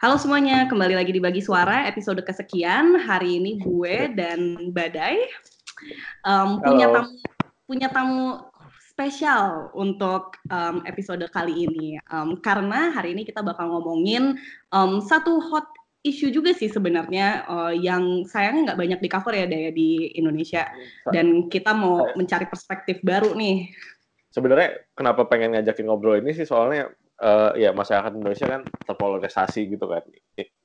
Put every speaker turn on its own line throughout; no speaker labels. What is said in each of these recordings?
Halo semuanya, kembali lagi di Bagi Suara episode kesekian. Hari ini gue dan Badai um, punya tamu punya tamu spesial untuk um, episode kali ini. Um, karena hari ini kita bakal ngomongin um, satu hot issue juga sih sebenarnya uh, yang sayangnya nggak banyak di cover ya Daya di Indonesia. Dan kita mau mencari perspektif baru nih.
Sebenarnya kenapa pengen ngajakin ngobrol ini sih soalnya eh, ya masyarakat Indonesia kan terpolarisasi gitu kan.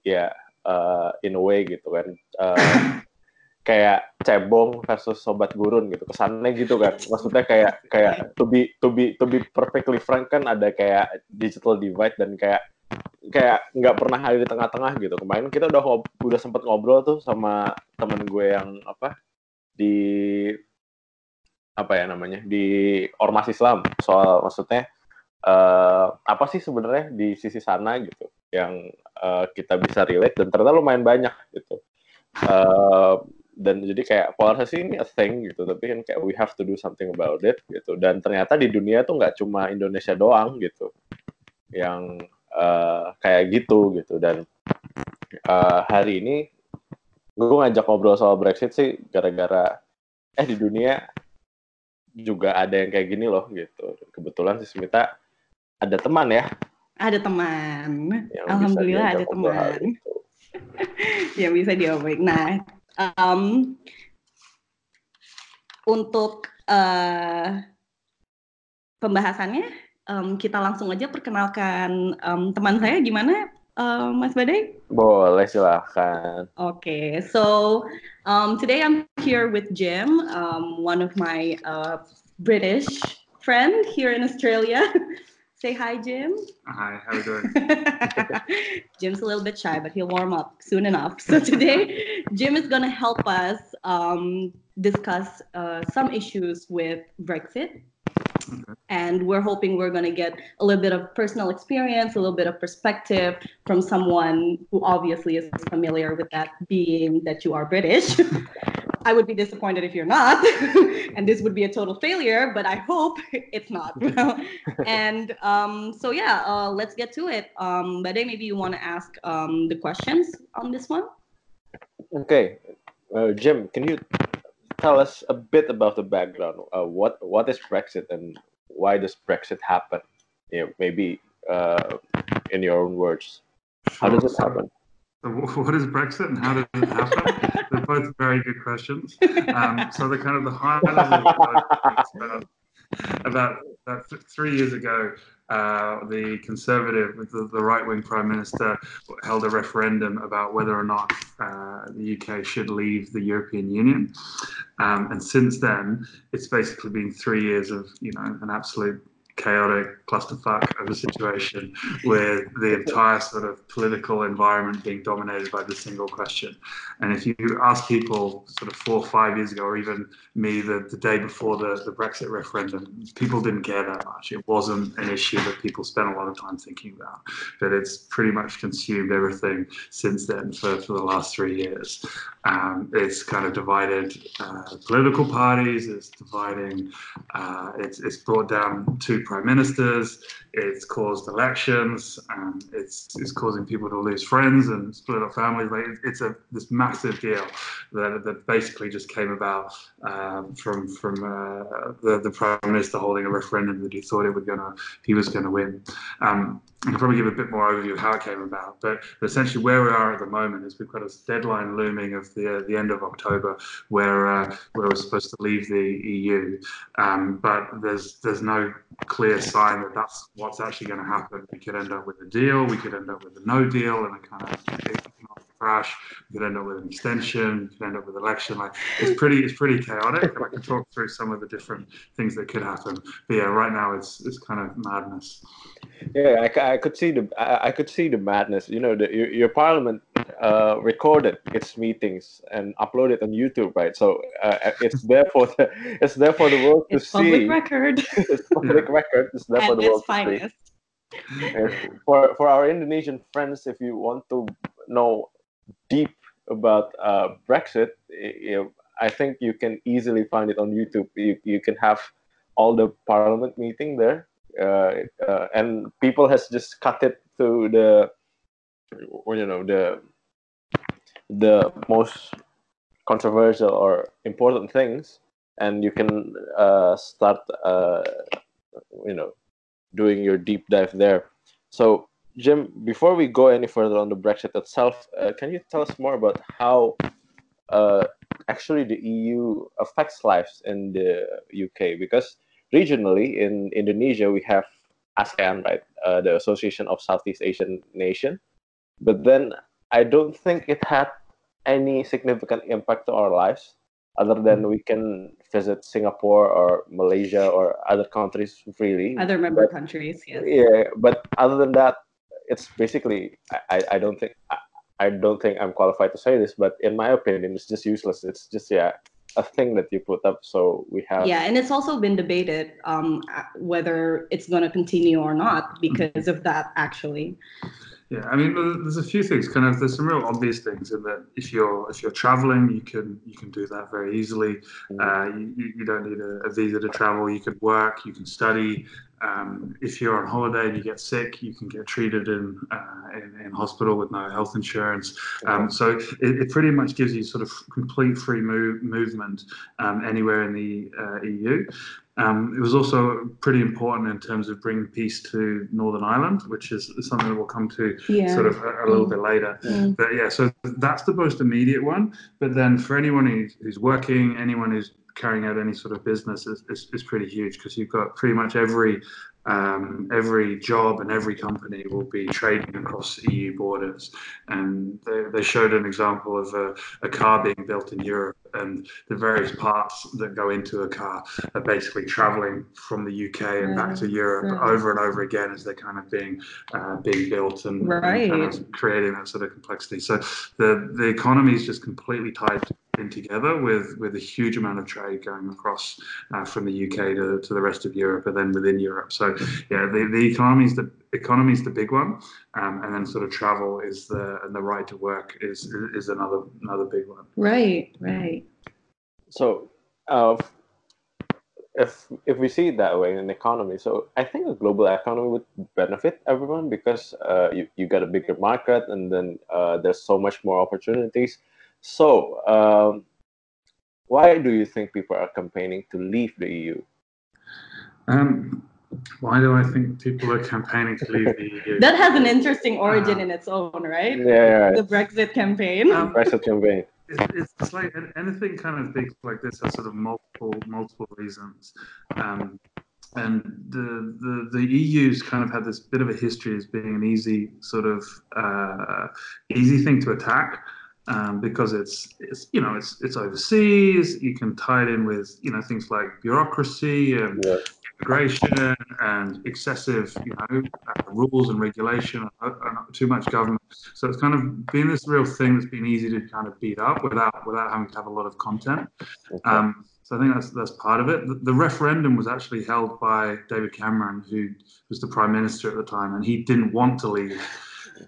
Ya eh, in a way gitu kan. Eh, kayak cebong versus sobat gurun gitu. Kesannya gitu kan. Maksudnya kayak kayak to be to be to be perfectly frank kan ada kayak digital divide dan kayak kayak nggak pernah ada di tengah-tengah gitu. Kemarin kita udah udah sempet ngobrol tuh sama temen gue yang apa? Di apa ya namanya? Di ormas Islam soal maksudnya eh, apa sih sebenarnya di sisi sana gitu yang eh, kita bisa relate dan ternyata lumayan banyak gitu. Eh, dan jadi kayak polarisasi ini a thing gitu tapi kan kayak we have to do something about it gitu. Dan ternyata di dunia tuh nggak cuma Indonesia doang gitu yang eh, kayak gitu gitu. Dan eh, hari ini gue ngajak ngobrol soal Brexit sih gara-gara eh di dunia juga ada yang kayak gini loh gitu. Kebetulan si Smita ada teman ya
Ada teman.
yang
Alhamdulillah ada teman. yang bisa diomongin. Nah, um, untuk eh, pembahasannya um, kita langsung aja perkenalkan um, teman saya gimana, eh, Mas Badai?
boleh silahkan
Okay, so um, today I'm here with Jim, um, one of my uh, British friend here in Australia. Say hi, Jim.
Hi, how are you doing?
Jim's a little bit shy, but he'll warm up soon enough. So today, Jim is going to help us um, discuss uh, some issues with Brexit. And we're hoping we're going to get a little bit of personal experience, a little bit of perspective from someone who obviously is familiar with that being that you are British. I would be disappointed if you're not, and this would be a total failure, but I hope it's not. and um, so, yeah, uh, let's get to it. Um, Badai, maybe you want to ask um, the questions on this one?
Okay, uh, Jim, can you tell us a bit about the background? Uh, what what is Brexit and why does Brexit happen? Yeah, maybe uh, in your own words. How does
this
happen?
So what is Brexit and how did it happen? They're both very good questions. Um, so the kind of the high level about, about, about th- three years ago, uh, the Conservative, the, the right-wing Prime Minister, held a referendum about whether or not uh, the UK should leave the European Union. Um, and since then, it's basically been three years of you know an absolute chaotic clusterfuck of a situation with the entire sort of political environment being dominated by the single question. And if you ask people sort of four or five years ago, or even me the, the day before the, the Brexit referendum, people didn't care that much. It wasn't an issue that people spent a lot of time thinking about. But it's pretty much consumed everything since then for, for the last three years. Um, it's kind of divided uh, political parties, it's dividing, uh, it's, it's brought down two prime ministers, it's caused elections, and it's, it's causing people to lose friends and split up families. Like it's a this massive deal that, that basically just came about um, from from uh, the, the prime minister holding a referendum that he thought it was gonna he was gonna win. Um, I can probably give a bit more overview of how it came about, but essentially where we are at the moment is we've got a deadline looming of the uh, the end of October, where uh, where we're supposed to leave the EU, um, but there's there's no clear sign that that's what's actually going to happen. We could end up with a deal, we could end up with a no deal, and a kind of crash. We could end up with an extension, we could end up with election. Like it's pretty it's pretty chaotic. I can talk through some of the different things that could happen. But yeah, right now it's it's kind of madness.
Yeah, I, I could see the I, I could see the madness. You know, the, your, your parliament uh, recorded its meetings and uploaded on YouTube, right? So uh, it's there for the it's there for the world to
It's public
see.
record
it's public record. It's there for the world to see.
finest.
For for our Indonesian friends, if you want to know deep about uh, Brexit, you know, I think you can easily find it on YouTube. You you can have all the Parliament meeting there, and people has just cut it to the you know the the most controversial or important things, and you can uh, start uh, you know doing your deep dive there. So Jim, before we go any further on the Brexit itself, uh, can you tell us more about how uh, actually the EU affects lives in the UK? Because regionally in Indonesia we have ASEAN, right, uh, the Association of Southeast Asian Nation, but then I don't think it had any significant impact to our lives other than we can visit Singapore or Malaysia or other countries freely.
Other member
But-
countries, yes.
Yeah, but other than that, it's basically I, I, I don't think I, I don't think I'm qualified to say this, but in my opinion, it's just useless. It's just yeah a thing that you put up so we have
Yeah, and it's also been debated um, uh, whether it's going to continue or not because of that, actually.
Yeah, I mean, there's a few things. Kind of, there's some real obvious things in that if you're if you're traveling, you can you can do that very easily. Uh, you, you you don't need a, a visa to travel. You can work, you can study. Um, if you're on holiday and you get sick, you can get treated in uh, in, in hospital with no health insurance. Um, so it, it pretty much gives you sort of complete free move, movement um, anywhere in the uh, EU. Um, it was also pretty important in terms of bringing peace to Northern Ireland, which is something that we'll come to
Yeah.
sort of a, a little bit later.
Mm.
But yeah, so that's the most immediate one. But then for anyone who's, who's working, anyone who's carrying out any sort of business is, is, is pretty huge because you've got pretty much every um, every job and every company will be trading across EU borders. And they, they showed an example of a, a car being built in Europe, and the various parts that go into a car are basically traveling from the UK and back to Europe
Right.
over and over again as they're kind of being uh, being built and, and kind of creating that sort of complexity. So the the economy is just completely tied together with with a huge amount of trade going across uh, from the UK to, to the rest of Europe and then within Europe. So yeah, the, the economy is the economy is the big one, um, and then sort of travel is the and the right to work is is another another big one.
Right, right.
so uh, if if we see it that way in an economy so i think a global economy would benefit everyone because uh, you, you get a bigger market and then uh, there's so much more opportunities so um, why do you think people are campaigning to leave the eu
Um, why do I think people are campaigning to leave the EU?
That has an interesting origin in its own, right?
yeah
The Brexit campaign.
Um,
Brexit campaign
it's, it's like anything kind of big like this has sort of multiple multiple reasons. Um, and the, the the EU's kind of had this bit of a history as being an easy sort of uh, easy thing to attack um, because it's it's you know it's it's overseas. You can tie it in with you know things like bureaucracy and
yeah.
immigration and excessive, you know, uh, rules and regulation, and, and too much government. So it's kind of been this real thing that's been easy to kind of beat up without without having to have a lot of content. Um, so I think that's that's part of it. The, the referendum was actually held by David Cameron, who was the prime minister at the time, and he didn't want to leave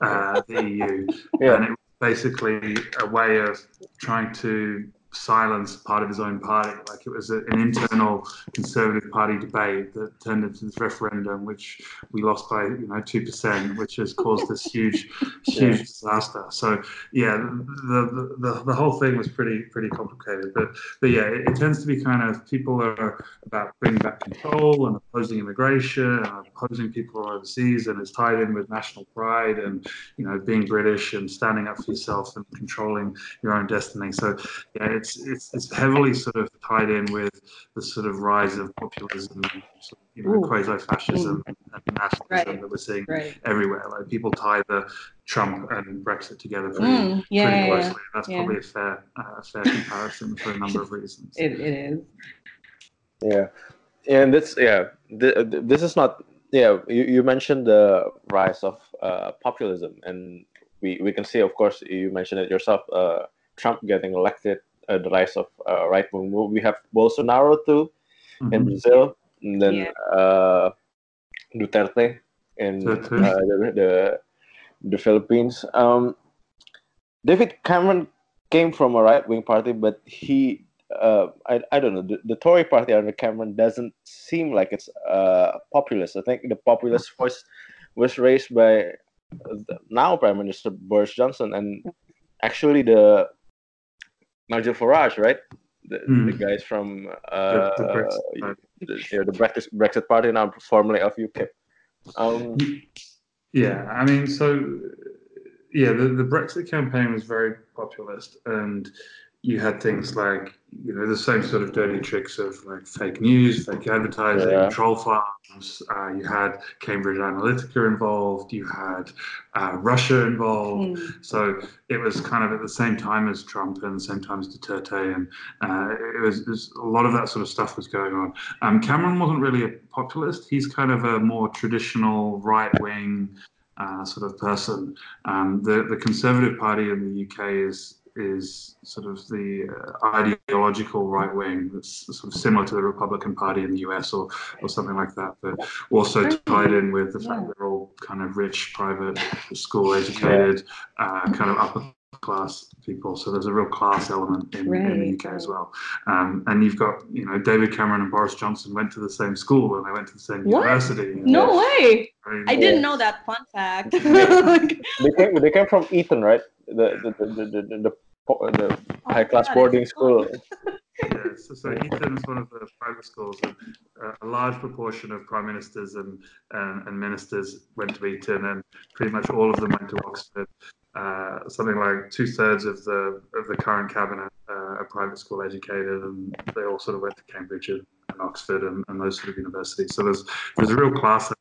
uh, the EU,
yeah
and it basically a way of trying to silence part of his own party. Like it was a, an internal Conservative Party debate that turned into this referendum, which we lost by you know two percent, which has caused this huge, huge
Yeah.
disaster. So yeah, the, the the the whole thing was pretty pretty complicated. But but yeah, it, it tends to be kind of people are about bringing back control and opposing immigration and opposing people overseas, and it's tied in with national pride and you know being British and standing up for yourself and controlling your own destiny. So yeah, it's it's it's heavily sort of tied in with the sort of rise of populism, sort of, you know, quasi-fascism and nationalism
Right.
that we're seeing
right.
everywhere. Like people tie the Trump and Brexit together pretty,
Mm, yeah,
pretty
yeah, yeah.
closely. That's
Yeah.
probably a fair uh, fair comparison for a number of reasons.
It, it is.
Yeah, and this yeah, th- th- this is not yeah. You, you mentioned the rise of uh, populism, and we, we can see, of course, you mentioned it yourself. Uh, Trump getting elected, uh, the rise of uh, right wing move. We have Bolsonaro too in
Mhm.
Brazil, and then
Yeah.
uh, Duterte in uh, the, the the Philippines. Um, David Cameron came from a right wing party, but he uh, I, I don't know the, the Tory party under Cameron doesn't seem like it's uh, populist. I think the populist voice was raised by now Prime Minister Boris Johnson and actually the Nigel Farage, right? The,
Hmm.
the guys from uh,
the Brexit party.
the, yeah, the Brexit, Brexit party now formerly of UKIP. Um,
Yeah, I mean, so yeah, the, the Brexit campaign was very populist, and you had things like you know the same sort of dirty tricks of like fake news, fake advertising,
Yeah.
troll farms. Uh, you had Cambridge Analytica involved. You had uh, Russia involved.
Mm.
So it was kind of at the same time as Trump and the same time as Duterte, and uh, it, was, it was a lot of that sort of stuff was going on. Um, Cameron wasn't really a populist; he's kind of a more traditional right wing uh, sort of person. Um, the the Conservative Party in the UK is is sort of the uh, ideological right wing that's sort of similar to the Republican Party in the US or or something like that, but also tied in with the fact
Yeah.
they're all kind of rich, private, school educated, uh, kind of upper class people. So there's a real class element in, in the UK as well. Um, and you've got, you know, David Cameron and Boris Johnson went to the same school and they went to the same
What?
university.
No way!
I mean,
I didn't know that fun fact.
They came they came from Eton, right? The the the the, the, the, the, the high class boarding
it's
school.
Yeah, so, so Eton is one of the private schools, and uh, a large proportion of prime ministers and, and and ministers went to Eton, and pretty much all of them went to Oxford. Uh, something like two thirds of the of the current cabinet uh, are private school educated, and they all sort of went to Cambridge and, and Oxford and, and those sort of universities. So there's there's a real class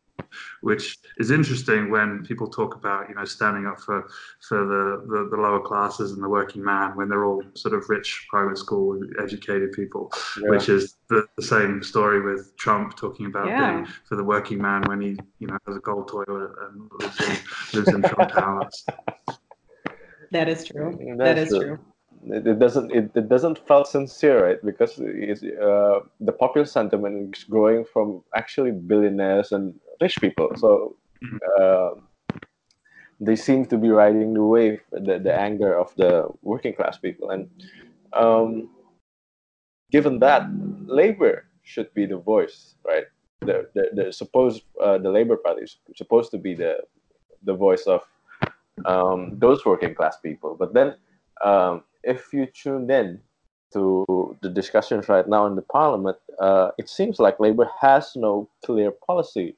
which is interesting when people talk about you know standing up for for the, the, the lower classes and the working man when they're all sort of rich private school educated people
Yeah.
which is the, the same story with Trump talking about
Yeah.
being for the working man when he you know has a gold toilet and lives in, lives in Trump Towers.
that is true. that
That's true.
true.
it, it doesn't it, it doesn't felt sincere right because it's, uh, the popular sentiment is growing from actually billionaires and rich people. So uh, they seem to be riding the wave the, the anger of the working class people. And um, given that labor should be the voice right? The, the, the supposed uh, the labor party is supposed to be the the voice of um, those working class people. But then um, if you tune in to the discussions right now in the parliament, uh, it seems like Labour has no clear policy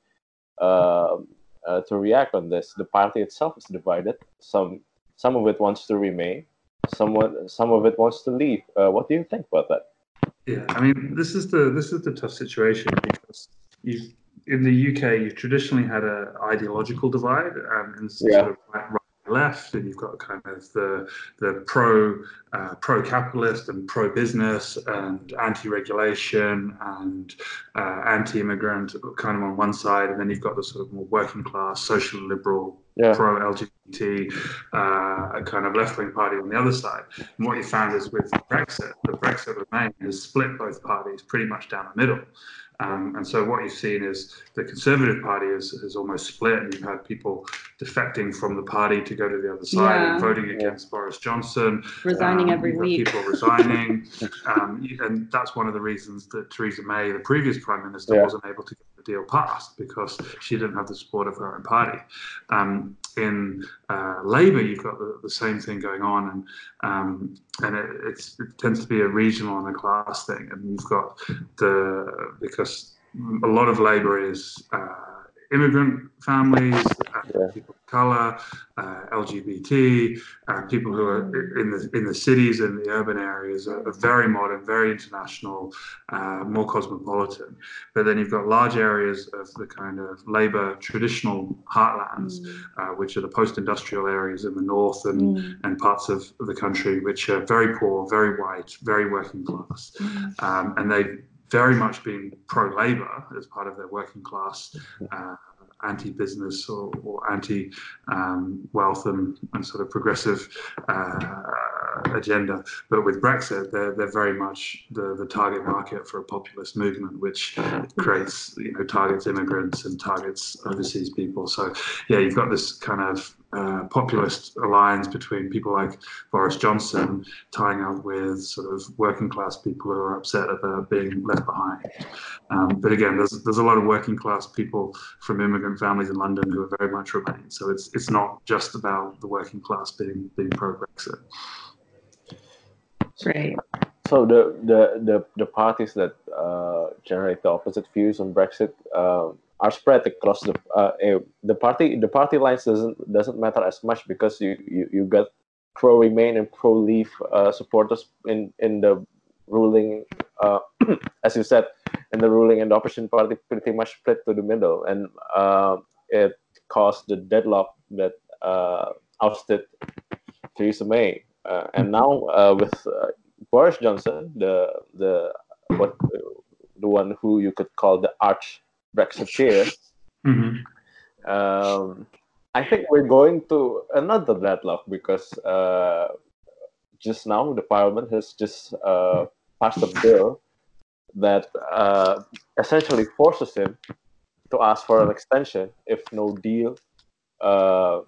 to react on this. The party itself is divided. Some some of it wants to remain. Someone some of it wants to leave. Uh, what do you think about that?
Yeah, I mean, this is the this is the tough situation because you in the UK you've traditionally had a ideological divide um, and
Yeah.
sort of left, and you've got kind of the the pro uh, pro capitalist and pro business and anti regulation and uh, anti immigrant kind of on one side, and then you've got the sort of more working class social liberal
Yeah,
pro LGBT uh, kind of left wing party on the other side. And what you found is with Brexit, the Brexit Remain has split both parties pretty much down the middle. Um, and so what you've seen is the Conservative Party is, is almost split, and you've had people defecting from the party to go to the other side
Yeah.
and voting against Boris Johnson.
Resigning
Um,
every week.
People resigning, um, and that's one of the reasons that Theresa May, the previous prime minister,
Yeah.
wasn't able to get the deal passed because she didn't have the support of her own party. Um, in uh, Labour, you've got the, the same thing going on, and um, and it, it tends to be a regional and a class thing, and you've got the because a lot of Labour is. Uh, immigrant families,
Yeah.
people of color, uh, LGBT, uh, people who are in the in the cities and the urban areas are, are very modern, very international, uh, more cosmopolitan. But then you've got large areas of the kind of labour traditional heartlands,
Mm,
uh, which are the post-industrial areas in the north and,
mm,
and parts of the country, which are very poor, very white, very working class,
mm.
um, and they've very much been pro-labour as part of their working class. Uh, anti-business or, or anti-wealth and, and sort of progressive uh, agenda. But with Brexit, they're, they're very much the, the target market for a populist movement, which creates, you know, targets immigrants and targets overseas people. So, yeah, you've got this kind of uh, populist alliance between people like Boris Johnson tying up with sort of working class people who are upset about being left behind. Um, but again, there's there's a lot of working class people from immigrant families in London who are very much Remain. So it's it's not just about the working class being being pro Brexit.
Right.
So the the the, the parties that uh, generate the opposite views on Brexit. Uh, are spread across the uh, the party the party lines doesn't doesn't matter as much because you you, you got pro Remain and pro Leave uh, supporters in in the ruling uh, as you said in the ruling and the opposition party pretty much split to the middle. And uh, it caused the deadlock that uh, ousted Theresa May. Uh, and now with Boris Johnson the the what the one who you could call the arch Brexiteer, mm-hmm. um, I think we're going to another deadlock because uh, just now the parliament has just uh, passed a bill that uh, essentially forces him to ask for an extension if no deal uh,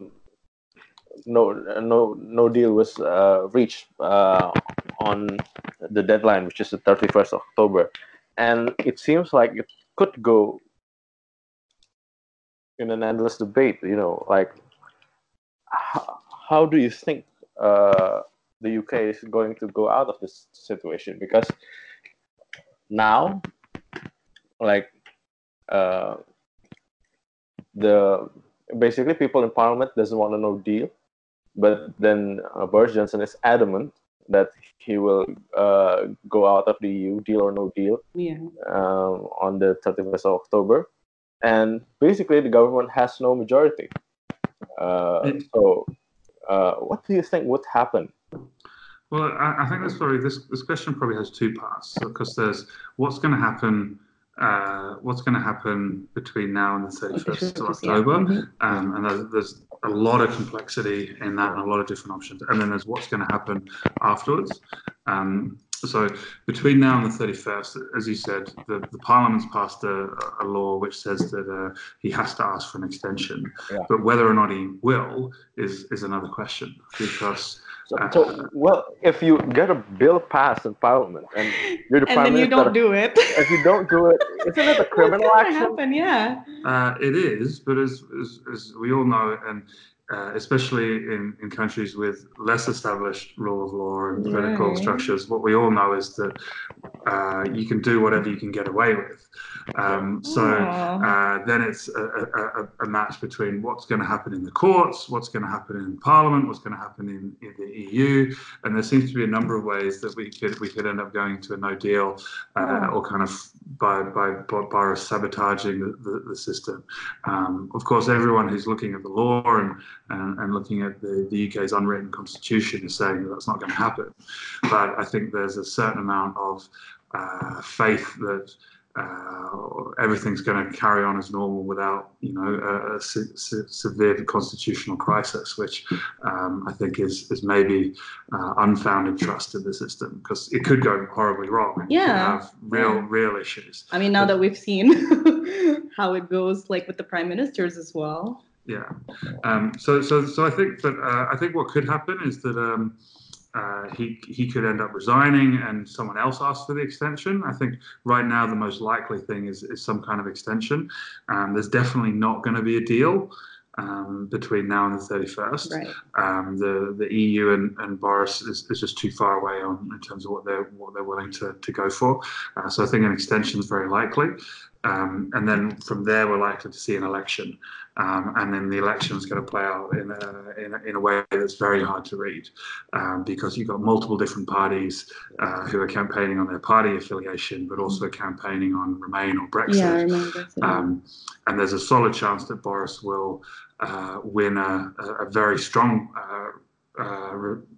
no no no deal was uh, reached uh, on the deadline which is the 31st of october and it seems like it could go in an endless debate. You know, like how, how do you think uh, the UK is going to go out of this situation? Because now, like uh, the basically people in Parliament doesn't want a no deal, but then uh, Boris Johnson is adamant that he will uh, go out of the EU, deal or no deal,
yeah.
um, on the 31st of October and basically the government has no majority. Uh, so, uh, what do you think would happen?
Well, I, I think this probably this, this question probably has two parts because so, there's what's going to happen. Uh, what's going to happen between now and the 31st of October? Mm-hmm. Um, and there's, there's, a lot of complexity in that and a lot of different options. And then there's what's going to happen afterwards. Um, so between now and the 31st, as you said, the, the Parliament's passed a, a law which says that uh, he has to ask for an extension. Yeah. But whether or not he will is, is another question because.
So, uh, so, well, if you get a bill passed in Parliament and you're the
and
Prime
then
Minister,
you don't do it.
If you don't do it, isn't it a criminal action?
Happen, yeah.
Uh, it is, but as, as, as we all know, and uh, especially in, in countries with less established rule of law and political right. structures, what we all know is that uh, you can do whatever you can get away with. Um, so uh, then it's a, a, a, match between what's going to happen in the courts, what's going to happen in Parliament, what's going to happen in, in, the EU, and there seems to be a number of ways that we could we could end up going to a no deal uh, or kind of by by by sabotaging the, the, the system. Um, of course, everyone who's looking at the law and and, and looking at the, the UK's unwritten constitution is saying that that's not going to happen. But I think there's a certain amount of uh, faith that uh, everything's going to carry on as normal without, you know, a, a se- se- severe constitutional crisis, which um, I think is is maybe uh, unfounded trust in the system because it could go horribly wrong. And
yeah,
have real yeah. real issues.
I mean, now but, that we've seen how it goes, like with the prime ministers as well.
Yeah. Um, so so so I think that uh, I think what could happen is that. Um, uh, he he could end up resigning and someone else asks for the extension. I think right now the most likely thing is, is some kind of extension. Um, there's definitely not going to be a deal um, between now and the 31st.
Right.
Um, the the EU and, and Boris is, is just too far away on in terms of what they're what they're willing to, to go for. Uh, so I think an extension is very likely. Um, and then from there, we're likely to see an election. Um, and then the election is going to play out in a, in a, in, a, way that's very hard to read um, because you've got multiple different parties uh, who are campaigning on their party affiliation, but also campaigning on Remain or Brexit.
Yeah, I remember.
Um, and there's a solid chance that Boris will uh, win a, a, very strong uh uh,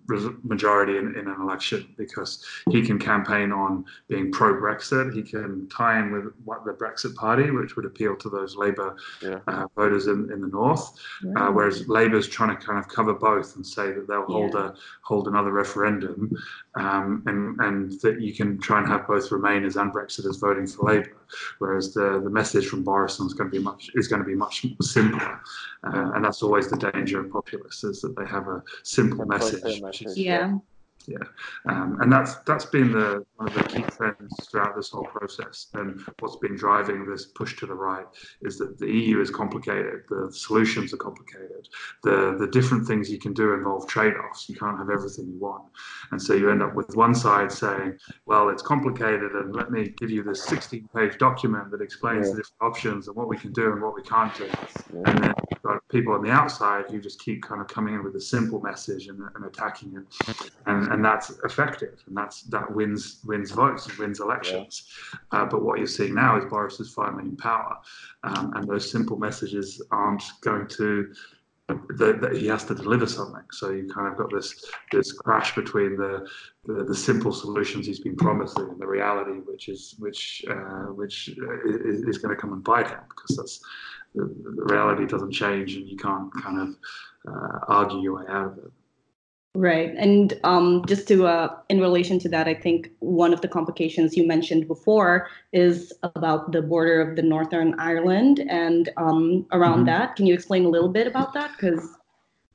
majority in, in, an election because he can campaign on being pro Brexit. He can tie in with what the Brexit Party, which would appeal to those Labour yeah. uh, voters in, in the north. Uh, whereas Labour's trying to kind of cover both and say that they'll yeah. hold a hold another referendum, um, and and that you can try and have both Remainers and Brexiters voting for Labour. Whereas the the message from Boris is going to be much is going to be much simpler, uh, and that's always the danger of populists is that they have a simple message
yeah.
Yeah, um, and that's that's been the one of the key trends throughout this whole process. And what's been driving this push to the right is that the EU is complicated, the solutions are complicated, the the different things you can do involve trade-offs. You can't have everything you want, and so you end up with one side saying, "Well, it's complicated, and let me give you this 16-page document that explains yeah. the different options and what we can do and what we can't do," yeah. and then you've got people on the outside who just keep kind of coming in with a simple message and, and attacking it, and and that's effective, and that's that wins wins votes and wins elections. Yeah. Uh, but what you're seeing now is Boris is finally in power, um, and those simple messages aren't going to. That he has to deliver something, so you kind of got this this crash between the, the, the simple solutions he's been promising and the reality, which is which uh, which is, is going to come and bite him because that's the, the, reality doesn't change and you can't kind of uh, argue your way out of it.
Right. And um, just to, uh, in relation to that, I think one of the complications you mentioned before is about the border of the Northern Ireland and um, around mm-hmm. that. Can you explain a little bit about that? Because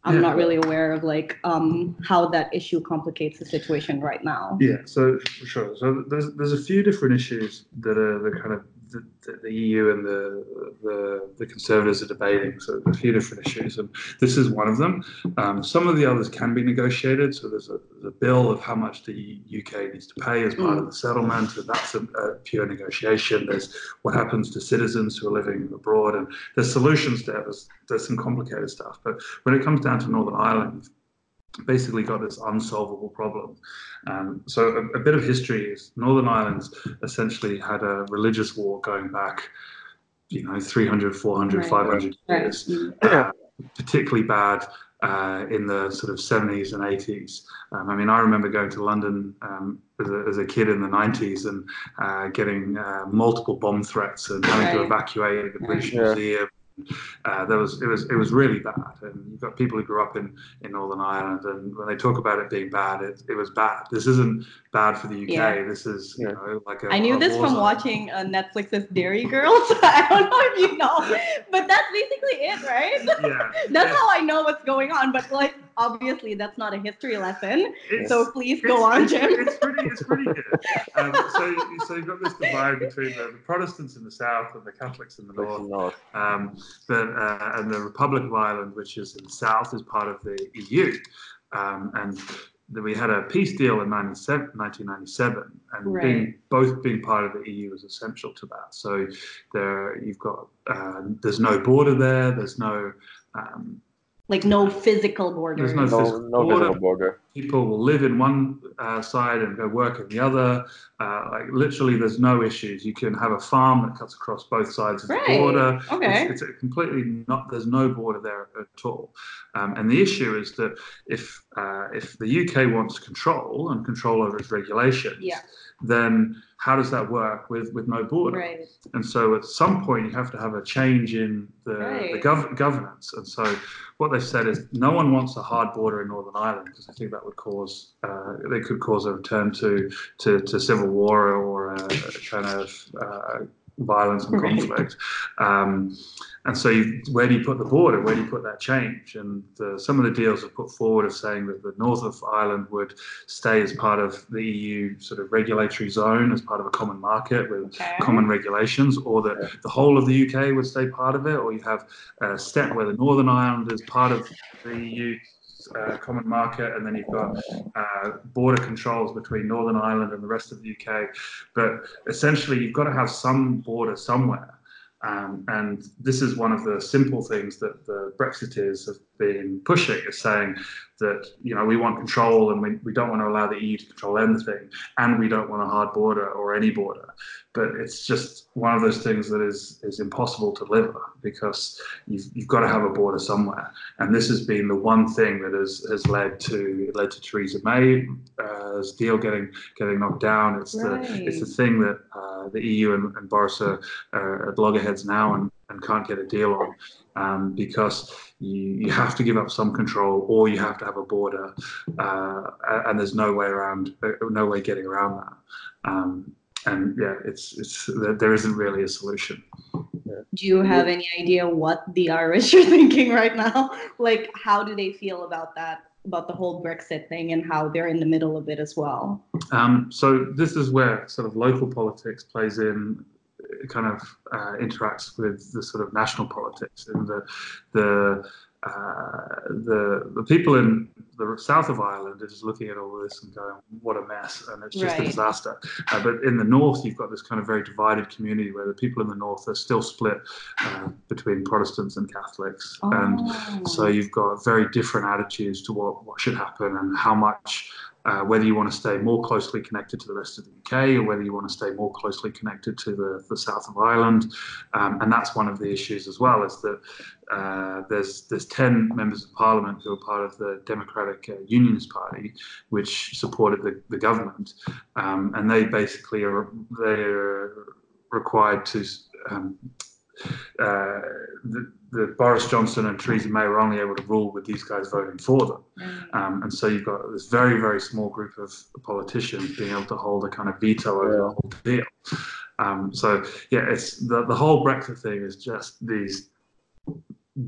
I'm yeah. not really aware of like um, how that issue complicates the situation right now.
Yeah, so sure. So there's there's a few different issues that are the kind of the, the, EU and the, the, the conservatives are debating. So a few different issues, and this is one of them. Um, some of the others can be negotiated. So there's a, there's a, bill of how much the UK needs to pay as part mm. of the settlement, and that's a, a, pure negotiation. There's what happens to citizens who are living abroad, and there's solutions there. There's, there's some complicated stuff, but when it comes down to Northern Ireland, basically got this unsolvable problem. Um, so a, a, bit of history is Northern Ireland essentially had a religious war going back, you know, 300, 400, right. 500 years, right. uh, particularly bad uh, in the sort of 70s and 80s. Um, I mean, I remember going to London um, as, a, as, a, kid in the 90s and uh, getting uh, multiple bomb threats and having right. to evacuate the British yeah. Museum uh, there was it was it was really bad, and you've got people who grew up in, in Northern Ireland, and when they talk about it being bad, it, it was bad. This isn't bad for the UK. Yeah. This is you know like a,
I knew this from zone. watching uh, Netflix's Derry Girls. I don't know if you know, but that's basically it, right?
Yeah.
that's how I know what's going on. But like obviously that's not a history lesson. It's, so please go on, Jim.
It's pretty, it's pretty good. Um, so, so you've got this divide between the, the, Protestants in the south and the Catholics in the north. Um, but, uh, and the Republic of Ireland, which is in the south, is part of the EU. Um, and we had a peace deal in 1997, and right. being, both being part of the EU is essential to that. So there, you've got uh, there's no border there. There's no um,
like no physical border.
There's no, no physical no border. border. People will live in one uh, side and go work in the other. Uh, like literally, there's no issues. You can have a farm that cuts across both sides of right. the border.
Okay.
It's, it's completely not. There's no border there at all. Um, and the issue is that if uh, if the UK wants control and control over its regulations,
yeah.
Then how does that work with with no border?
Right.
And so at some point you have to have a change in the, right. the gov- governance. And so what they've said is no one wants a hard border in Northern Ireland because I think that would cause uh, they could cause a return to to, to civil war or a, a kind of uh, violence and conflict. Um, and so, you, where do you put the border? Where do you put that change? And uh, some of the deals are put forward of saying that the north of Ireland would stay as part of the EU sort of regulatory zone, as part of a common market with okay. common regulations, or that the whole of the UK would stay part of it, or you have a step where the Northern Ireland is part of the EU uh, common market, and then you've got uh, border controls between Northern Ireland and the rest of the UK. But essentially, you've got to have some border somewhere. Um, and this is one of the simple things that the Brexiteers have, been pushing is saying that you know we want control and we, we don't want to allow the EU to control anything, and we don't want a hard border or any border. But it's just one of those things that is is impossible to deliver because you've, you've got to have a border somewhere, and this has been the one thing that has, has led to led to Theresa May's uh, deal getting getting knocked down. It's
Right.
the it's the thing that uh, the EU and, and Boris are, are at loggerheads now and, and can't get a deal on um, because you, you have to give up some control or you have to have a border uh, and there's no way around uh, no way getting around that um, and yeah it's it's there- isn't really a solution
Do you have any idea what the Irish are thinking right now? Like, how do they feel about that, about the whole Brexit thing, and how they're in the middle of it as well?
Um, so this is where sort of local politics plays in, kind of uh, interacts with the sort of national politics, and the the uh, the the people in the south of Ireland are just looking at all this and going, "What a mess!" and it's just a disaster. Uh, but in the north, you've got this kind of very divided community where the people in the north are still split uh, between Protestants and Catholics, and
Oh.
so you've got very different attitudes to what, what should happen and how much, uh, whether you want to stay more closely connected to the rest of the UK or whether you want to stay more closely connected to the, the south of Ireland. Um, and that's one of the issues as well, is that uh, there's there's 10 members of parliament who are part of the Democratic uh, Unionist Party, which supported the, the government. Um, and they basically are they're required to um, uh, the, the Boris Johnson and Theresa May were only able to rule with these guys voting for them.
Right.
Um, and so you've got this very, very small group of politicians being able to hold a kind of veto over the whole deal. Um, so yeah, it's the, the whole Brexit thing is just these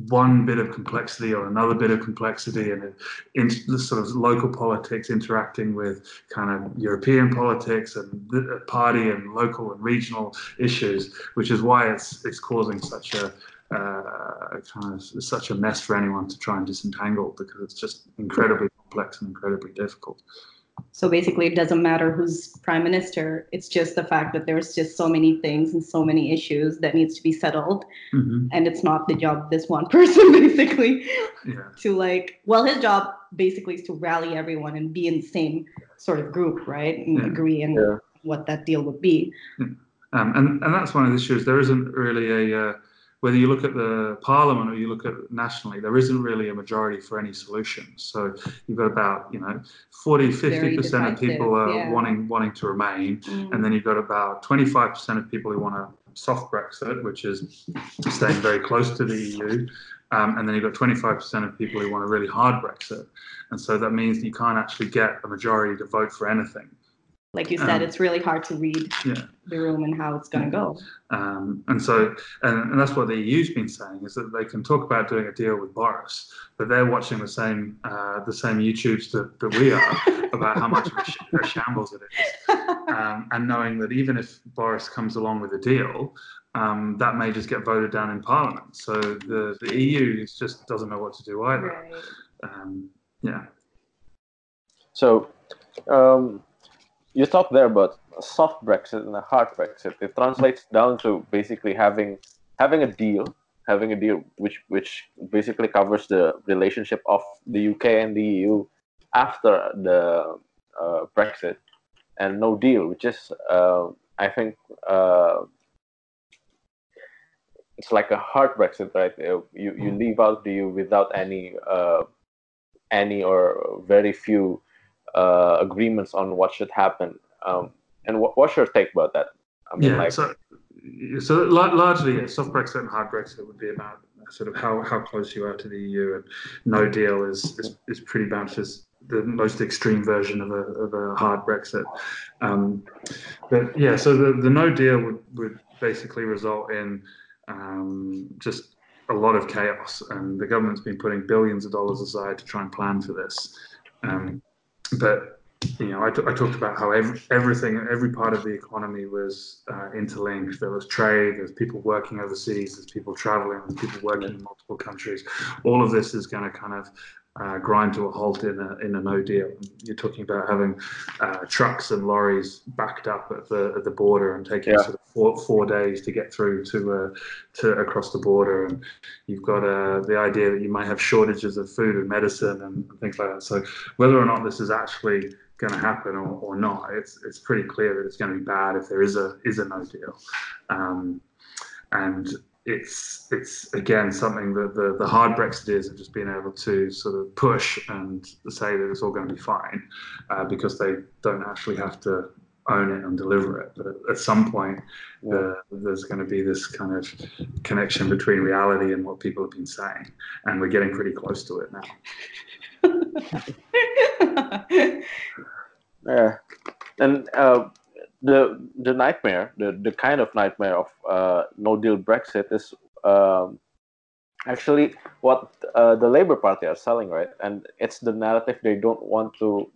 one bit of complexity or another bit of complexity and in sort of local politics interacting with kind of European politics and uh, party and local and regional issues, which is why it's it's causing such a uh, kind of such a mess for anyone to try and disentangle because it's just incredibly complex and incredibly difficult.
So basically, it doesn't matter who's prime minister. It's just the fact that there's just so many things and so many issues that needs to be settled, and it's not the job of this one person basically
Yeah.
to like. Well, his job basically is to rally everyone and be in the same sort of group, right, and
Yeah.
agree on
Yeah.
what that deal would be.
Um, and, and that's one of the issues. There isn't really a, uh, whether you look at the parliament or you look at nationally, there isn't really a majority for any solution. So you've got about, you know, 40, 50% of people are
yeah.
wanting wanting to remain.
Mm.
And then you've got about 25% of people who want a soft Brexit, which is staying very close to the EU. Um, and then you've got 25% of people who want a really hard Brexit. And so that means that you can't actually get a majority to vote for anything.
Like you said,
Um,
it's really hard to read
Yeah.
the room and how it's going to go.
Um, and so, and, and that's what the EU's been saying is that they can talk about doing a deal with Boris, but they're watching the same uh, the same YouTubes that, that we are about how much of a, sh- a shambles it is, um, and knowing that even if Boris comes along with a deal, um, that may just get voted down in Parliament. So the, the EU just doesn't know what to do either.
right.
Um, yeah.
So, um, you talked there about a soft Brexit and a hard Brexit. It translates down to basically having having a deal, having a deal which which basically covers the relationship of the UK and the EU after the uh, Brexit, and no deal, which is uh, I think uh, it's like a hard Brexit, right? You you leave out the EU without any uh, any or very few uh, agreements on what should happen. Um, and what, what's your take about that? I mean,
yeah,
like,
so so largely, yeah, soft Brexit and hard Brexit would be about sort of how, how close you are to the EU, and no deal is is, is pretty much as the most extreme version of a, of a hard Brexit. Um, but yeah, so the, the no deal would, would basically result in um, just a lot of chaos, and the government's been putting billions of dollars aside to try and plan for this. Um, but you know, I, t- I talked about how every, everything, every part of the economy was uh, interlinked. There was trade, there's people working overseas, there's people traveling, there's people working in multiple countries. All of this is going to kind of uh, grind to a halt in a, in a no deal. You're talking about having uh, trucks and lorries backed up at the at the border and taking
Yeah.
sort of four, four days to get through to uh, to across the border. And you've got uh, the idea that you might have shortages of food and medicine and things like that. So whether or not this is actually going to happen or, or not, it's it's pretty clear that it's going to be bad if there is a is a no deal. Um, and it's it's again something that the, the hard Brexiteers have just been able to sort of push and say that it's all going to be fine uh, because they don't actually have to own it and deliver it. But at, at some point, uh, there's going to be this kind of connection between reality and what people have been saying, and we're getting pretty close to it now.
Yeah, and uh, the the nightmare, the the kind of nightmare of uh, no deal Brexit is um, actually what uh, the Labour Party are selling, right? And it's the narrative they don't want to.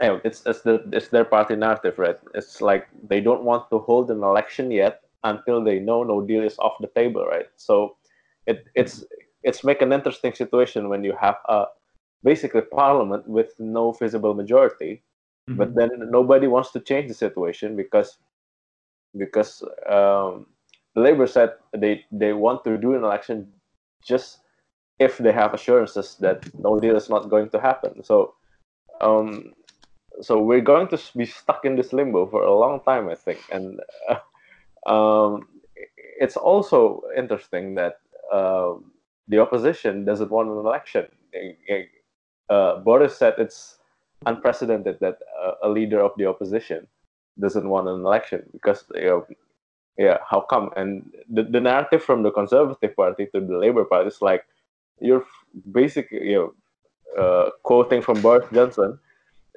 Anyway, it's it's the it's their party narrative, right? It's like they don't want to hold an election yet until they know no deal is off the table, right? So, it it's it's make an interesting situation when you have a basically parliament with no visible majority but then nobody wants to change the situation because because um, the labor said they they want to do an election just if they have assurances that no deal is not going to happen so um, so we're going to be stuck in this limbo for a long time i think and uh, um, it's also interesting that um, the opposition doesn't want an election uh, Boris said it's unprecedented that uh, a leader of the opposition doesn't want an election because you know, yeah, how come? And the, the narrative from the Conservative Party to the Labour Party is like you're basically you know uh, quoting from Boris Johnson,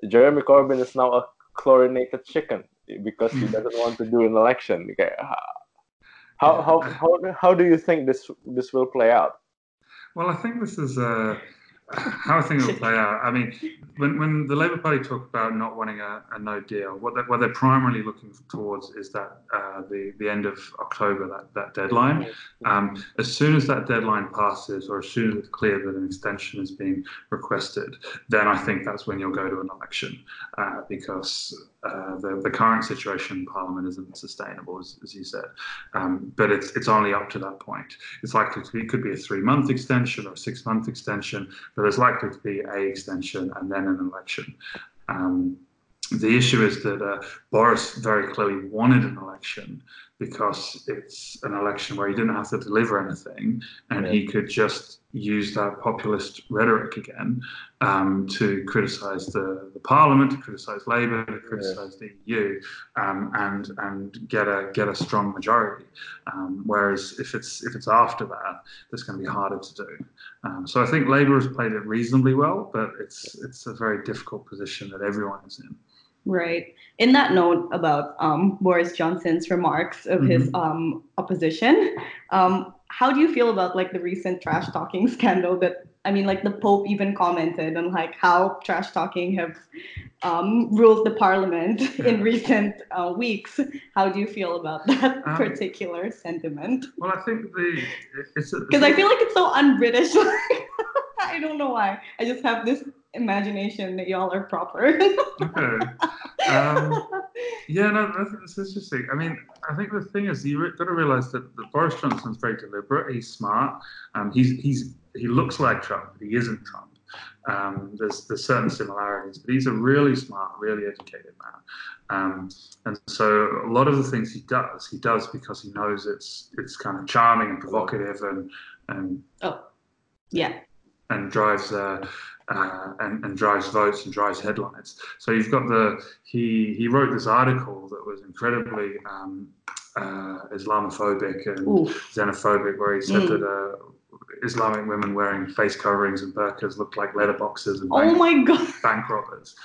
Jeremy Corbyn is now a chlorinated chicken because he doesn't want to do an election. Okay. How, how, how, how do you think this this will play out?
Well, I think this is uh, how I think it'll play out. I mean, when, when the Labour Party talk about not wanting a, a no deal, what they're, what they're primarily looking towards is that uh, the the end of October, that that deadline. Um, as soon as that deadline passes, or as soon as it's clear that an extension is being requested, then I think that's when you'll go to an election, uh, because uh, the the current situation in Parliament isn't sustainable, as, as you said. Um, but it's it's only up to that point. It's likely to be it could be a three month extension or a six month extension but there's likely to be a extension and then an election. Um, the issue is that uh, Boris very clearly wanted an election because it's an election where he didn't have to deliver anything and
Yeah.
he could just use that populist rhetoric again um, to criticize the, the parliament, to criticize Labour, to criticize the EU, um, and and get a get a strong majority. Um, whereas if it's if it's after that, that's going to be harder to do. Um, so I think Labour has played it reasonably well, but it's it's a very difficult position that everyone is in.
Right. In that note about um, Boris Johnson's remarks of his um, opposition, um, how do you feel about like the recent trash talking scandal? That I mean, like the Pope even commented on like how trash talking have um, ruled the Parliament in recent uh, weeks. How do you feel about that
Um,
particular sentiment?
Well, I think the it's
Because I feel like it's so un-British. I don't know why. I just have this imagination that y'all are proper.
okay. Um, Yeah, no, that's, that's interesting. I mean, I think the thing is, you have got to realize that, that Boris Johnson's very deliberate. He's smart. Um, he's he's he looks like Trump, but he isn't Trump. Um, there's there's certain similarities, but he's a really smart, really educated man. Um, and so a lot of the things he does, he does because he knows it's it's kind of charming and provocative and and
oh, yeah.
And drives uh, uh, and, and drives votes and drives headlines. So you've got the he he wrote this article that was incredibly um, uh, Islamophobic and
Ooh.
xenophobic, where he said
Mm.
that uh, Islamic women wearing face coverings and burqas looked like letterboxes and
Oh
bank,
my god.
bank robbers.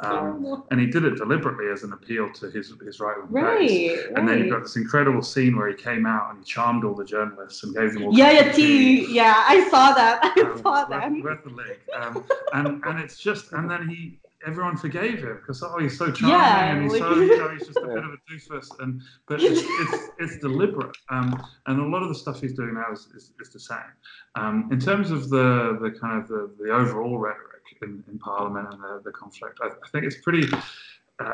Um, and he did it deliberately as an appeal to his his right wing base.
right.
And then you've got this incredible scene where he came out and he charmed all the journalists and gave them all
Yeah, yeah, tea. Yeah, I saw that. I
um,
saw
worth-
that.
worth the link. Um, and and it's just and then he everyone forgave him because oh he's so charming
Yeah,
and he's
like-
so you know he's just a
Yeah.
bit of a doofus and but it's it's, it's deliberate um, and a lot of the stuff he's doing now is, is, is the same um, in terms of the the kind of the, the overall rhetoric in, in Parliament and the, the conflict I, I think it's pretty uh,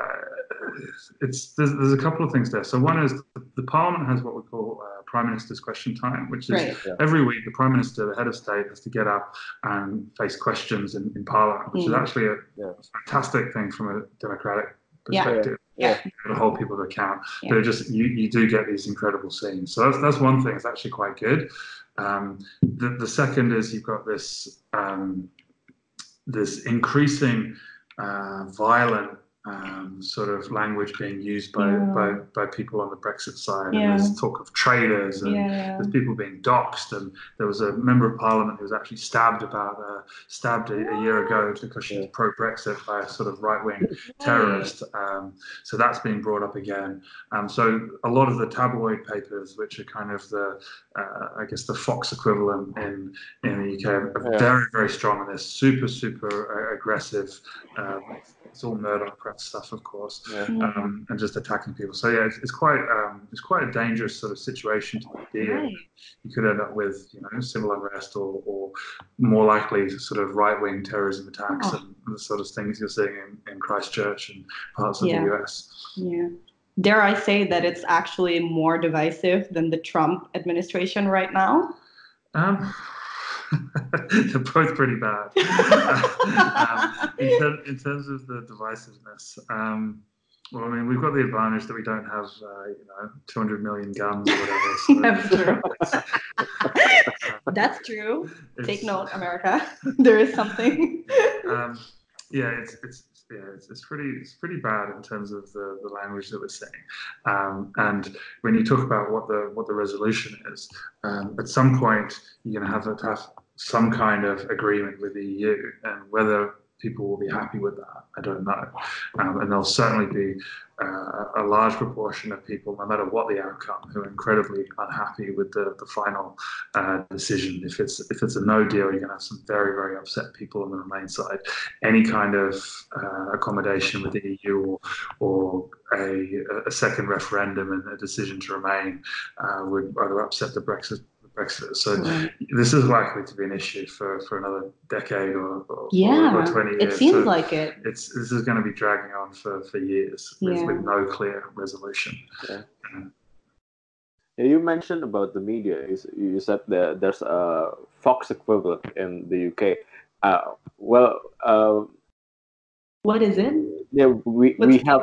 it's there's, there's a couple of things there so one is the, the Parliament has what we call uh, Prime Minister's question time which is
Right.
every week the prime minister, the head of state, has to get up and face questions in, in parliament, which is
Mm.
actually a
Yeah.
fantastic thing from a democratic
Yeah.
perspective.
Yeah.
To hold people to account,
Yeah.
but it just you, you do get these incredible scenes. So that's that's one thing. It's actually quite good. Um, the the second is you've got this um, this increasing uh, violent. Um, sort of language being used by,
Yeah.
by, by people on the Brexit side,
Yeah.
and there's talk of traitors and
Yeah.
there's people being doxxed, and there was a member of parliament who was actually stabbed about uh, stabbed a, a year ago because she was pro Brexit by a sort of right wing terrorist. Um, so that's being brought up again. Um, so a lot of the tabloid papers, which are kind of the uh, I guess the Fox equivalent in in the UK, are
Yeah.
very very strong and they're Super super uh, aggressive. Um, it's all Murdoch press stuff, of course
Yeah.
Mm.
um, and just attacking people. So yeah, it's, it's quite um, it's quite a dangerous sort of situation to be in.
Right.
You could end up with you know civil unrest or, or more likely sort of right wing terrorism attacks
Oh.
and the sort of things you're seeing in, in Christchurch and parts of
Yeah.
the US.
Yeah. Dare I say that it's actually more divisive than the Trump administration right now?
Um, they're both pretty bad. um, in, ter- in terms of the divisiveness, um, well, I mean, we've got the advantage that we don't have, uh, you know, 200 million guns or whatever. so
That's true. That's true. Take note, America. there is something.
um, yeah, it's it's yeah, it's, it's pretty it's pretty bad in terms of the, the language that we're saying. Um, and when you talk about what the what the resolution is, um, at some point you're going to have to have some kind of agreement with the EU, and whether people will be happy with that, I don't know. Um, and there'll certainly be uh, a large proportion of people, no matter what the outcome, who are incredibly unhappy with the, the final uh, decision. If it's if it's a no deal, you're going to have some very very upset people on the Remain side. Any kind of uh, accommodation with the EU or or a, a second referendum and a decision to remain uh, would either upset the Brexit. Brexit. So
Right.
this is likely to be an issue for, for another decade or, or,
Yeah,
or 20 years.
It seems
So
like it.
it's this is going to be dragging on for, for years with,
Yeah.
with no clear resolution.
Yeah, you mentioned about the media. You, you said that there's a Fox equivalent in the UK. Uh, well, uh,
What is it?
yeah, we,
What's
we have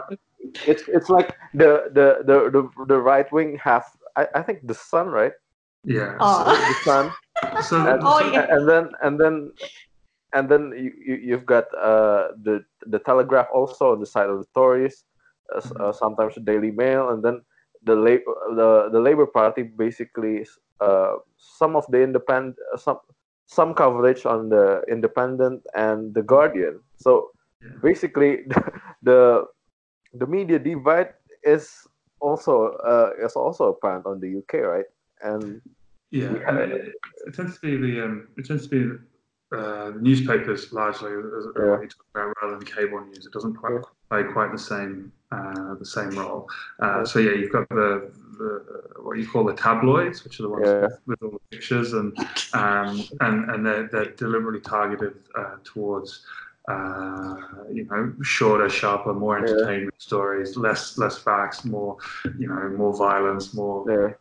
it's it's like the the the the, the right wing have I, I think the Sun right
Yeah.
Oh.
the Sun
So,
and,
Oh, yeah.
and then and then and then you, you you've got uh the the Telegraph also on the side of the Tories, uh, s- uh, sometimes the Daily Mail, and then the la- the the Labour Party basically uh some of the independent uh, some some coverage on the Independent and the Guardian. So
Yeah.
basically the the media divide is also uh, is also apparent on the UK, right? And
Yeah,
Yeah.
it, it tends to be the um, it tends to be uh, newspapers largely as,
Yeah.
what you talk about rather than cable news. It doesn't quite
Yeah.
play quite the same uh, the same role. Uh, so yeah, you've got the, the what you call the tabloids, which are the ones
Yeah.
with, with all the pictures and um, and and they're, they're deliberately targeted uh, towards. Uh, you know, shorter, sharper, more
Yeah.
entertainment stories, less less facts, more, you know, more violence, more
yeah,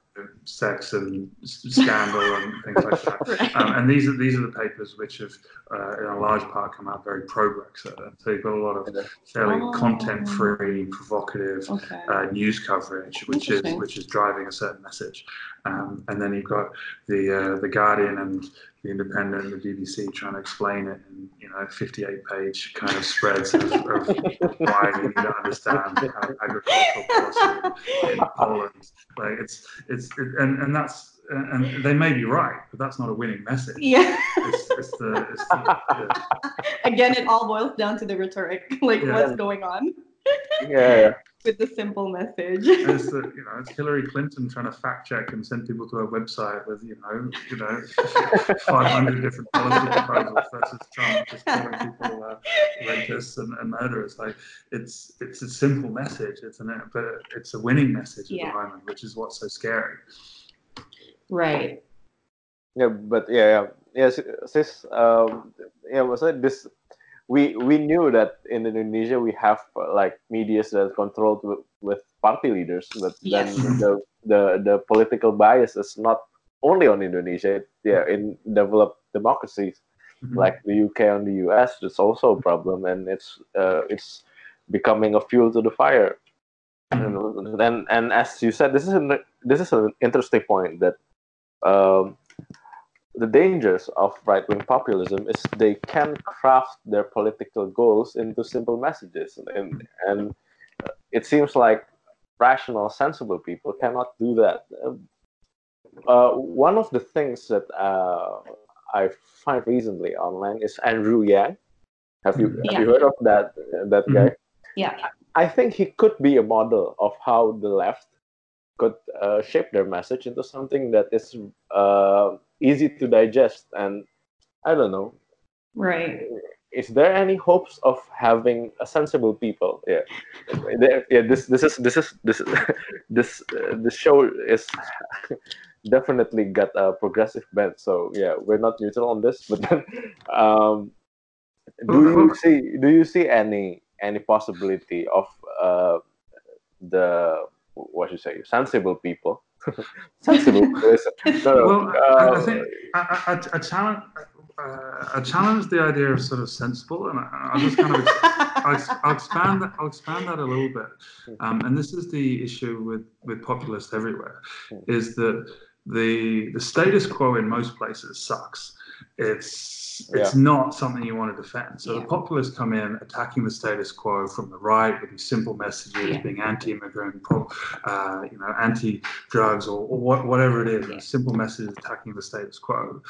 sex and scandal and things like that.
Right.
Um, and these are these are the papers which have, uh, in a large part, come out very pro Brexit. So you've got a lot of fairly
Oh.
content-free, provocative
okay.
uh, news coverage, which is which is driving a certain message. Um, and then you've got the uh, the Guardian and the Independent the BBC trying to explain it in you know 58 page kind of spreads of, of why you need to understand kind agricultural policy in Poland. Like it's it's it, and and that's and they may be right, but that's not a winning message.
yeah.
It's, it's the, it's the, the
Again, it all boils down to the rhetoric. Like,
Yeah.
what's going on?
yeah, yeah.
With the simple message.
it's the, you know it's Hillary Clinton trying to fact check and send people to a website with you know you know 500 different policy proposals versus Trump just calling people uh, rapists and, and murderers. Like it's it's a simple message. It's an but it's a winning message at
Yeah.
the moment, which is what's so scary.
right.
Yeah, but yeah, yeah, yes, sis. Um, yeah, was it this? We we knew that in Indonesia we have uh, like medias that are controlled with, with party leaders, but
Yes.
then the the the political bias is not only on Indonesia. Yeah, in developed democracies
Mhm.
like the UK and the US, it's also a problem, and it's uh, it's becoming a fuel to the fire. And, and and as you said, this is an this is an interesting point that um, the dangers of right wing populism is they can craft their political goals into simple messages, and and it seems like rational, sensible people cannot do that. Uh, one of the things that uh, I find recently online is Andrew Yang. Have you have you heard of that that
Mhm.
guy?
Yeah.
I think he could be a model of how the left could uh, shape their message into something that is uh, easy to digest. And I don't know,
Right.
is there any hopes of having a sensible people? Yeah, yeah. This this is this is this is, this uh, this show is definitely got a progressive bent. So yeah, we're not neutral on this, but then. Um, do you see do you see any any possibility of uh, the what you say sensible people sensible person no, no,
Well, I, I
uh,
think I, I, I challenge. Uh, I challenge the idea of sort of sensible, and I, I'll just kind of I'll, I'll expand that. I'll expand that a little bit. Um, and this is the issue with with populists everywhere, is that the the status quo in most places sucks. It's it's not something you want to defend. So
Yeah.
the populists come in attacking the status quo from the right with these simple messages,
Yeah.
being anti-immigrant, pro, uh, you know, anti-drugs, or, or what, whatever it is.
Yeah.
Simple messages attacking the status quo,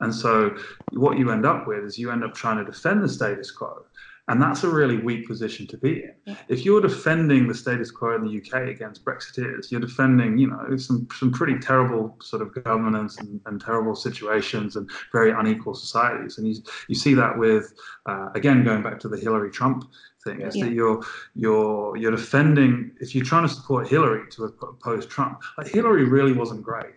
and so what you end up with is you end up trying to defend the status quo. And that's a really weak position to be in.
Yeah.
If you're defending the status quo in the UK against Brexiteers, you're defending, you know, some, some pretty terrible sort of governance and, and terrible situations and very unequal societies. And you, you see that with, uh, again, going back to the Hillary Trump thing, is
Yeah.
that you're you're you're defending if you're trying to support Hillary to oppose Trump. Like Hillary really wasn't great.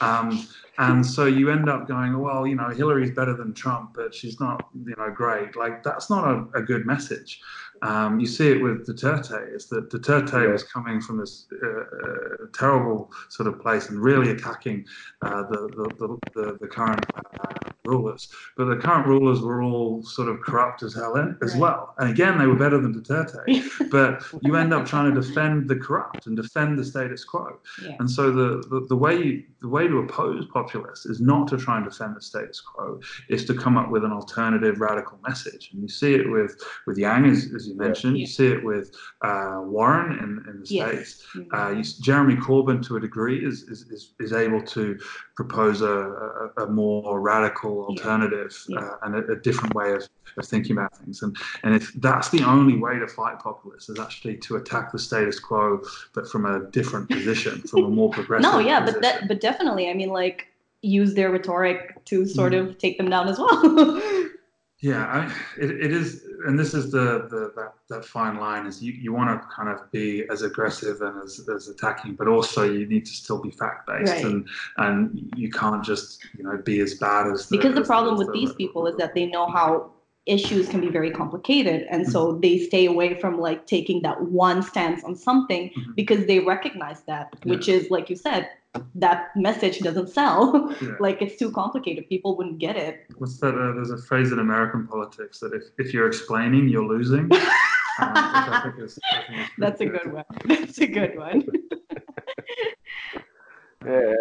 Um, and so you end up going, well, you know, Hillary's better than Trump, but she's not, you know, great. Like that's not a, a good message. Um, you see it with Duterte, is that Duterte
Yeah.
was coming from this uh, uh, terrible sort of place and really attacking uh, the, the, the, the, the current uh, rulers. But the current rulers were all sort of corrupt as hell in, as
Right.
well. And again, they were better than Duterte. but you end up trying to defend the corrupt and defend the status quo.
Yeah.
And so the, the, the way you, the way to oppose populists is not to try and defend the status quo, is to come up with an alternative radical message. And you see it with with Yang, as, as you mentioned.
Yeah.
You see it with uh, Warren in, in the
Yes.
states. Uh, you, Jeremy Corbyn, to a degree, is is, is, is able to propose a, a, a more radical alternative
Yeah.
Uh, and a, a different way of, of thinking about things. And and if that's the only way to fight populists is actually to attack the status quo, but from a different position, from a more progressive.
no, yeah, but that, but definitely, I mean, like, use their rhetoric to sort
Mm-hmm.
of take them down as well.
Yeah, I, it, it is, and this is the, the that, that fine line is you, you want to kind of be as aggressive and as, as attacking, but also you need to still be fact based,
Right.
and and you can't just you know be as bad as the,
because the
as
problem
as
with
the-
these people is that they know how issues can be very complicated and so
Mm-hmm.
they stay away from like taking that one stance on something
Mhm.
because they recognize that which is like you said that message doesn't sell
Yeah.
like it's too complicated people wouldn't get it
What's that? Uh, there's a phrase in American politics that if, if you're explaining, you're losing. um, which I think is, I think
that's a good one that's a good one
yeah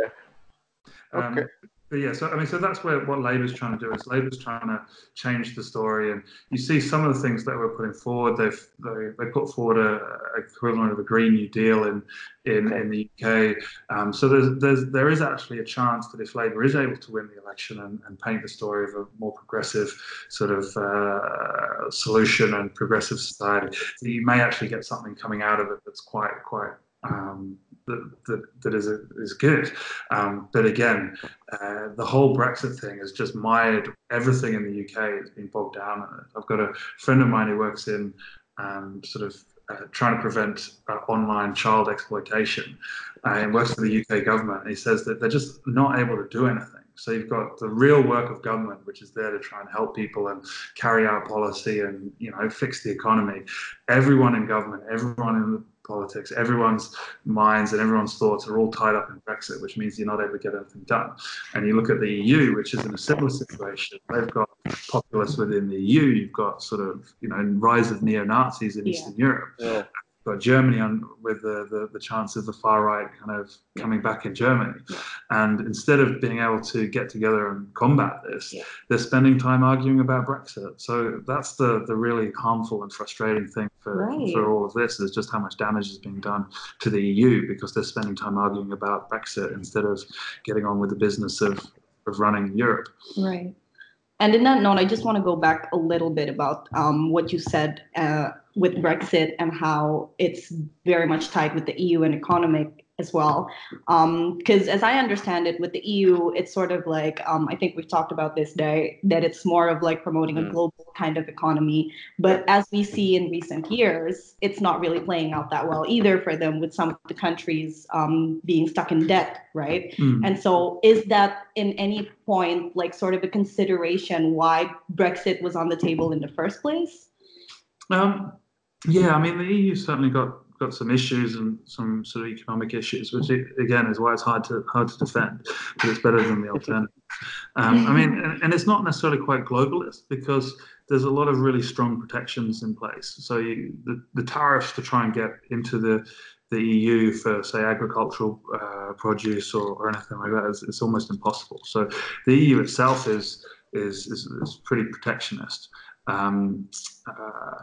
Um,
Okay.
But yeah, so I mean, so that's where what Labour's trying to do is Labour's trying to change the story, and you see some of the things that we're putting forward. They've they, they put forward a, a equivalent of a Green New Deal in in, in the UK. Um, so there's there's there is actually a chance that if Labour is able to win the election and, and paint the story of a more progressive sort of uh, solution and progressive society, you may actually get something coming out of it that's quite quite um, that, that, is, is good. Um, but again, uh, the whole Brexit thing has just mired everything in the UK. It's been bogged down. I've got a friend of mine who works in um, sort of uh, trying to prevent uh, online child exploitation uh, and works for the UK government. And he says that they're just not able to do anything. So you've got the real work of government, which is there to try and help people and carry out policy and you know fix the economy. Everyone in government, everyone in the politics. Everyone's minds and everyone's thoughts are all tied up in Brexit, which means you're not able to get anything done. And you look at the EU, which is in a similar situation. They've got populists within the EU. You've got sort of you know rise of neo Nazis in yeah. Eastern Europe. Yeah got Germany on with the, the, the chance of the far right kind of coming back in Germany. Yeah. And instead of being able to get together and combat this, yeah. they're spending time arguing about Brexit. So that's the, the really harmful and frustrating thing for, right. for all of this is just how much damage is being done to the EU because they're spending time arguing about Brexit instead of getting on with the business of, of running Europe.
Right. And in that note, I just want to go back a little bit about um, what you said uh, with Brexit and how it's very much tied with the EU and economic as well. Because um, as I understand it, with the EU, it's sort of like um, I think we've talked about this day that it's more of like promoting a mm. global kind of economy. But as we see in recent years, it's not really playing out that well either for them, with some of the countries um, being stuck in debt, right? Mm. And so, is that in any point like sort of a consideration why Brexit was on the table in the first place?
Um, yeah, I mean the EU certainly got got some issues and some sort of economic issues, which again is why it's hard to hard to defend, but it's better than the alternative. Um, I mean, and, and, it's not necessarily quite globalist because there's a lot of really strong protections in place. So you, the, the tariffs to try and get into the the EU for say agricultural uh, produce or, or anything like that is it's almost impossible. So the EU itself is is is, is pretty protectionist. Um, uh,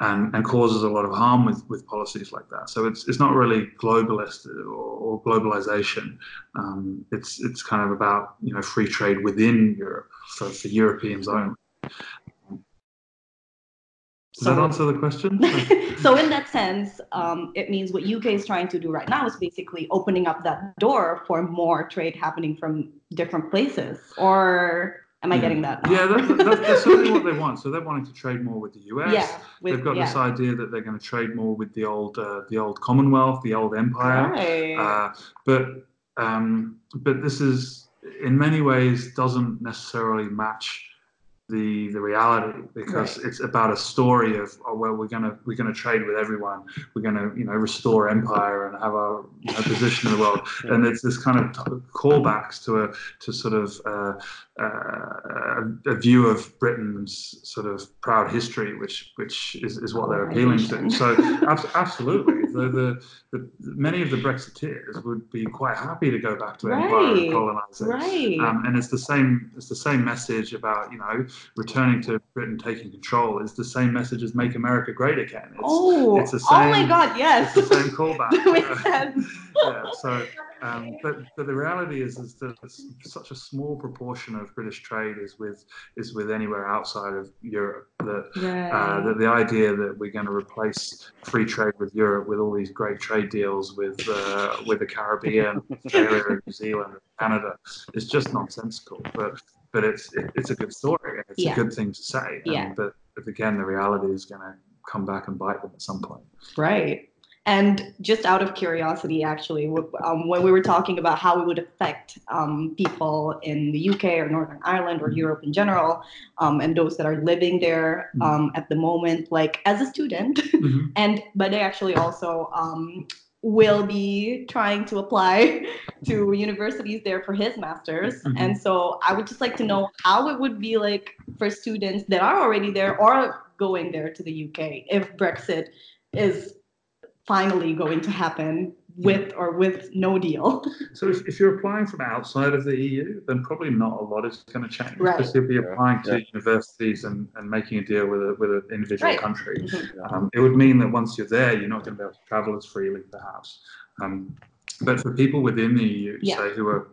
and, and causes a lot of harm with, with policies like that. So it's, it's not really globalist or, or globalization. Um, it's it's kind of about you know free trade within Europe for, for Europeans only. Does so, that answer the question?
so in that sense, um, it means what UK is trying to do right now is basically opening up that door for more trade happening from different places, or Am I getting that?
Yeah, that, that, that's certainly what they want. So they're wanting to trade more with the US. Yeah, with, They've got yeah. this idea that they're going to trade more with the old, uh, the old Commonwealth, the old Empire. Right. Uh, but um, but this is in many ways doesn't necessarily match the the reality because right. it's about a story of oh well we're gonna we're gonna trade with everyone. We're gonna you know restore empire and have our you know, position in the world. And it's this kind of callbacks to a to sort of uh, uh, a view of Britain's sort of proud history which which is, is what they're appealing to. So absolutely the, the, the, many of the Brexiteers would be quite happy to go back to right. empire and colonize it
right.
Um, and it's the same it's the same message about you know returning to Britain taking control is the same message as "Make America Great Again."
It's, oh, it's the same, oh my God, yes,
it's the same callback. yeah, so, um, but but the reality is is that such a small proportion of British trade is with is with anywhere outside of Europe. That right. uh, that the idea that we're going to replace free trade with Europe with all these great trade deals with uh, with the Caribbean, Australia, New Zealand, Canada is just nonsensical. But but it's it, it's a good story and it's yeah. a good thing to say.
Yeah.
but, but again, the reality is going to come back and bite them at some point.
Right. And just out of curiosity, actually, um, when we were talking about how it would affect um, people in the UK or Northern Ireland or mm-hmm. Europe in general, um, and those that are living there mm-hmm. Um, at the moment, like as a student, mm-hmm. and but they actually also um, will be trying to apply to universities there for his master's. Mm-hmm. And so I would just like to know how it would be like for students that are already there or going there to the UK if Brexit is finally going to happen with or with no deal.
So if, if you're applying from outside of the EU, then probably not a lot is going to change
Right.
because you'll be
Yeah.
applying to
Yeah.
universities and, and making a deal with a, with an individual
Right.
country.
Mhm.
Um, it would mean that once you're there, you're not going to be able to travel as freely, perhaps. Um, but for people within the EU,
Yeah.
say who are,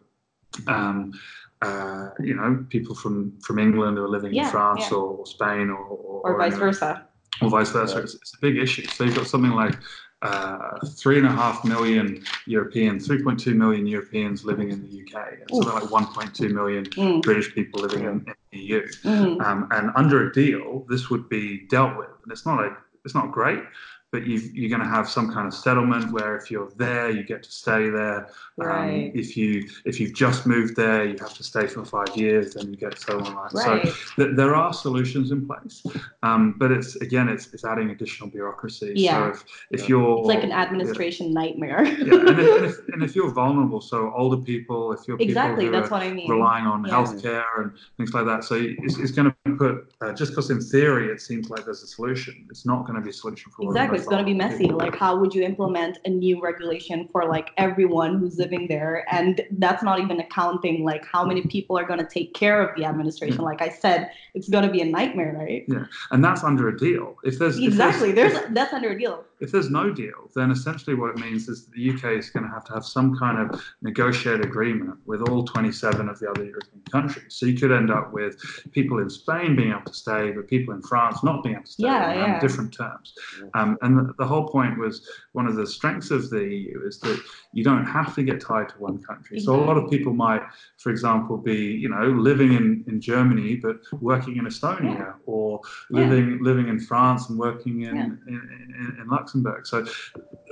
um, uh, you know, people from, from England who are living
Yeah,
in France
yeah.
or, Spain or, or,
Or vice versa.
or vice versa.
Right.
It's, it's a big issue. So you've got something like uh, three and a half million Europeans, 3.2 million Europeans living in the UK, and something like 1.2 million
Mm,
British people living in, in the EU.
mhm.
Um, and under a deal, this would be dealt with. And it's not a, it's not great, but you've, you're going to have some kind of settlement where if you're there, you get to stay there. Um,
Right.
if you if you've just moved there, you have to stay for five years, then you get settlement rights.
Right.
So th- there are solutions in place, um, but it's again, it's, it's adding additional bureaucracy.
Yeah.
So if, if you're
It's like an administration nightmare.
yeah, and, if, and, if, and if you're vulnerable, so older people, if you're
exactly. That's
are
what I mean.
relying on
Yeah.
healthcare and things like that, so it's, it's going to put uh, just because in theory it seems like there's a solution, it's not going to be a solution for
Exactly. It's going to be messy. Like, how would you implement a new regulation for like everyone who's living there? And that's not even accounting like how many people are going to take care of the administration. Like I said, it's going to be a nightmare, right?
Yeah, and that's under a deal. If there's if there's-
Exactly. There's
if-
that's under a deal.
If there's no deal, then essentially what it means is that the UK is going to have to have some kind of negotiated agreement with all 27 of the other European countries. So you could end up with people in Spain being able to stay, but people in France not being able to stay
Yeah,
on
yeah.
different terms. Um, and the, the whole point was one of the strengths of the EU is that you don't have to get tied to one country. So a lot of people might, for example, be you know living in, in Germany but working in Estonia or
Yeah.
living living in France and working in, in, in, in Luxembourg. So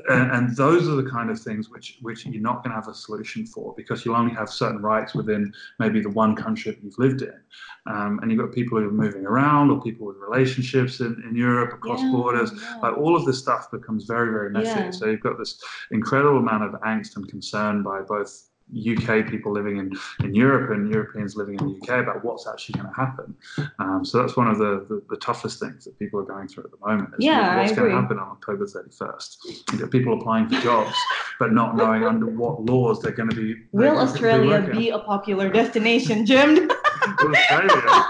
and, and those are the kind of things which which you're not going to have a solution for because you'll only have certain rights within maybe the one country that you've lived in um, and you've got people who are moving around or people with relationships in, in Europe across
Yeah,
borders
yeah.
like all of this stuff becomes very very messy
Yeah.
so you've got this incredible amount of angst and concern by both UK people living in, in Europe and Europeans living in the UK about what's actually going to happen. Um, so that's one of the, the, the toughest things that people are going through at the moment. Is
Yeah,
what's going to happen on October 31st? You get people applying for jobs, but not knowing under what laws they're going to be.
Will
they're be
Australia be a popular destination, Jim?
Australia?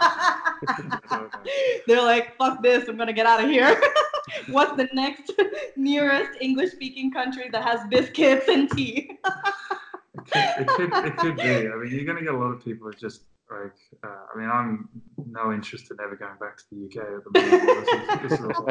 They're like, fuck this, I'm gonna get out of here. What's the next nearest English speaking country that has biscuits and tea?
It could, it could, it could be. I mean, you're going to get a lot of people who just like. Uh, I mean, I'm no interest in ever going back to the UK at the moment. This is, this is all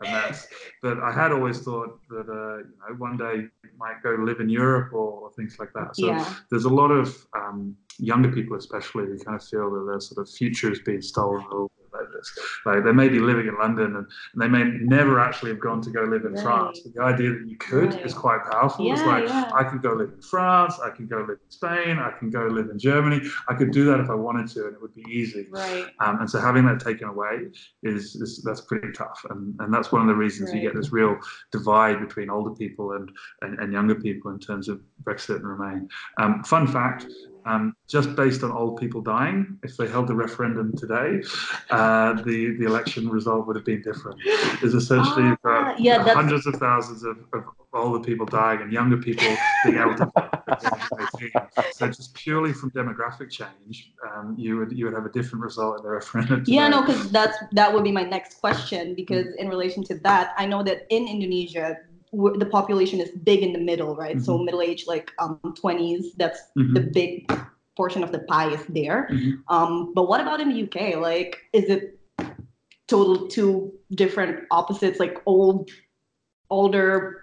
a mess. But I had always thought that uh, you know one day you might go live in Europe or, or things like that. So
yeah.
there's a lot of um, younger people, especially, who kind of feel that their sort of future is being stolen a little bit by this. Like they may be living in London and, and they may never actually have gone to go live in
Right.
France. But the idea that you could
Right.
is quite powerful. it's like
yeah.
I could go live in France, I could go live in Spain, I can go live in Germany. I could do that if I wanted to, and it would be easy.
Right.
Um, and so having that taken away is, is that's pretty tough, and, and that's one of the reasons you get this real divide between older people and, and, and younger people in terms of Brexit and Remain. Um, fun fact. Um, just based on old people dying, if they held the referendum today, uh, the the election result would have been different. There's essentially
Ah,
about
yeah,
hundreds of thousands of, of older people dying and younger people being able to vote. so just purely from demographic change, um, you would you would have a different result in the referendum.
Yeah, no, because that's that would be my next question. Because in relation to that, I know that in Indonesia, the population is big in the middle, right? So middle age, like um twenties. That's
Mhm.
the big portion of the pie is there.
Mhm.
Um, but what about in the UK? Like, is it total two different opposites, like old, older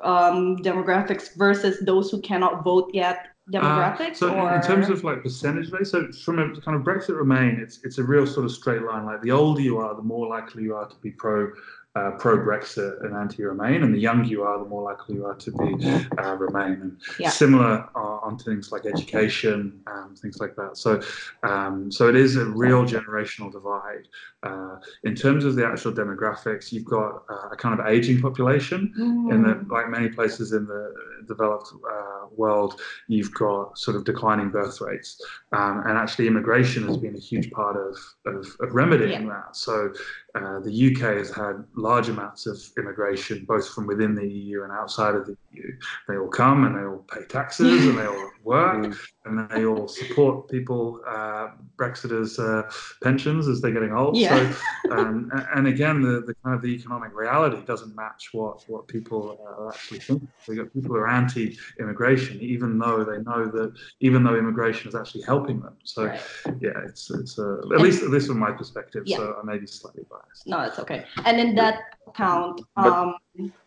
um, demographics versus those who cannot vote yet demographics?
Uh, so in-
or
in terms of like percentage base, so from a kind of Brexit Remain, it's it's a real sort of straight line. Like the older you are, the more likely you are to be pro. Uh, pro Brexit and anti Remain, and the younger you are, the more likely you are to be uh, Remain. And
Yeah.
similar uh, on things like education, um, things like that. So, um, so it is a real generational divide. Uh, in terms of the actual demographics, you've got uh, a kind of aging population, in
Mm.
that, like many places in the developed uh, world, you've got sort of declining birth rates, um, and actually immigration has been a huge part of of, of remedying that. So uh, the UK has had large amounts of immigration, both from within the EU and outside of the EU. They all come and they all pay taxes and they all work
Mm.
And they all support people, uh, Brexiters' uh, pensions as they're getting old.
Yeah.
So, um, and again, the, the kind of the economic reality doesn't match what, what people are actually thinking. So you got people who are anti-immigration, even though they know that, even though immigration is actually helping them. So
Right.
yeah, it's it's uh, at least this from my perspective.
Yeah.
So I may be slightly biased.
No, it's okay. And in that account,
But-
um,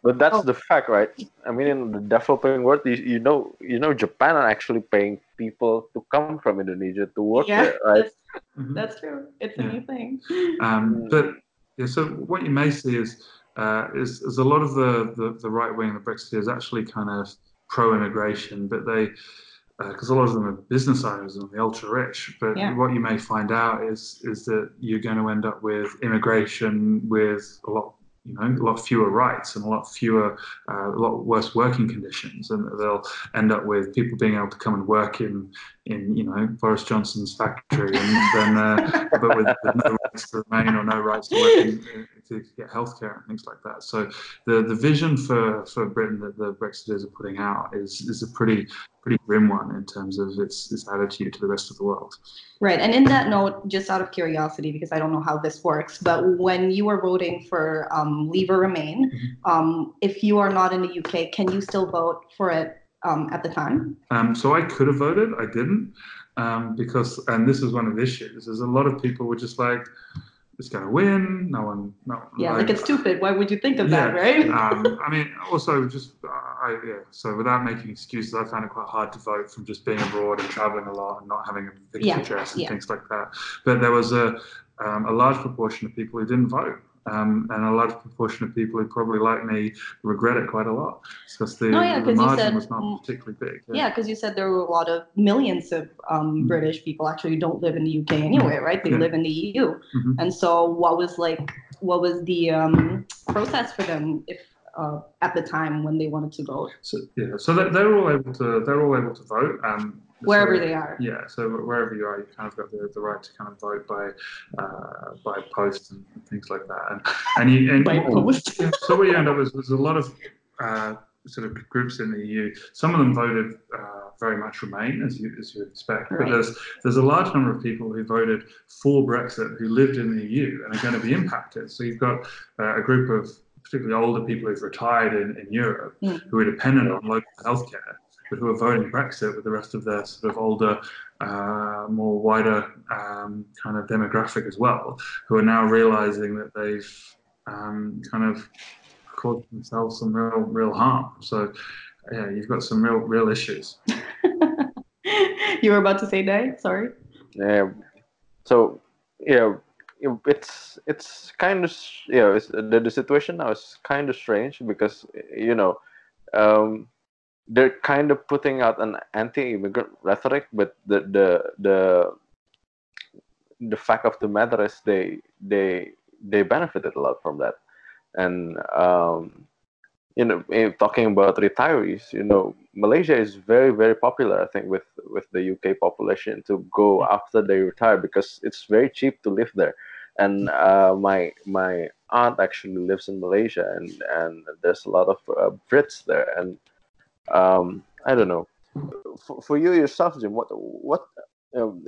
But that's
Oh.
the fact, right? I mean, in the developing world, you, you know, you know, Japan are actually paying people to come from Indonesia to work
yeah,
there, right?
that's,
Mhm.
that's true. It's a new thing.
Um, but yeah, so what you may see is uh, is, is a lot of the, the, the right wing, the Brexiteers, actually kind of pro-immigration, but they because a lot of them are business owners and the ultra rich. But
Yeah.
what you may find out is is that you're going to end up with immigration with a lot. You know, a lot fewer rights and a lot fewer, uh, a lot worse working conditions, and they'll end up with people being able to come and work in, in you know, Boris Johnson's factory, and then, uh, but with, with no rights to remain or no rights to work in, to get healthcare and things like that. So the the vision for for Britain that the Brexiteers are putting out is is a pretty pretty grim one in terms of its its attitude to the rest of the world.
Right. And in that note, just out of curiosity, because I don't know how this works, but when you are voting for um, Leave or Remain,
Mm-hmm.
um, if you are not in the UK, can you still vote for it um, at the time?
Um, so I could have voted, I didn't, um, because and this is one of the issues. Is a lot of people were just like, it's going to win. No one, no.
Yeah, like it's stupid. Why would you think of that, right?
um, I mean, also just, uh, I, yeah. So without making excuses, I found it quite hard to vote from just being abroad and traveling a lot and not having a fixed
Yeah,
address and
yeah.
things like that. But there was a, um, a large proportion of people who didn't vote. Um, and a large proportion of people who probably like me regret it quite a lot because the,
Oh, yeah,
the margin
said,
was not
mm,
particularly big.
Yeah, because you said there were a lot of millions of um,
Mhm.
British people actually don't live in the UK anyway, right? They
Yeah.
live in the EU,
Mhm.
and so what was like, what was the um, process for them if uh, at the time when they wanted to vote,
So yeah, so they, they're all able to they're all able to vote. Um,
wherever
so-
they are?
Yeah, so wherever you are, you kind of got the, the right to kind of vote by uh, by post and things like that. And and you and
By post.
So what you end up with was a lot of uh, sort of groups in the EU. Some of them voted uh, very much Remain, as you as you would expect. But there's there's a large number of people who voted for Brexit who lived in the EU and are going to be impacted. So you've got uh, a group of particularly older people who've retired in, in Europe
Mm.
who are dependent on local healthcare, but who are voting Brexit with the rest of their sort of older, uh, more wider um, kind of demographic as well, who are now realizing that they've um, kind of caused themselves some real, real harm. So, yeah, you've got some real, real issues.
you were about to say that. Sorry.
Yeah. So yeah, it- it's it's kind of yeah. It's, the the situation now is kind of strange because you know um, they're kind of putting out an anti-immigrant rhetoric, but the the the the fact of the matter is they they they benefited a lot from that, and um, you know, talking about retirees, you know, Malaysia is very, very popular. I think with with the UK population to go after they retire because it's very cheap to live there. And uh, my my aunt actually lives in Malaysia, and and there's a lot of uh, Brits there. And um, I don't know, for, for you yourself, Jim, what what you know,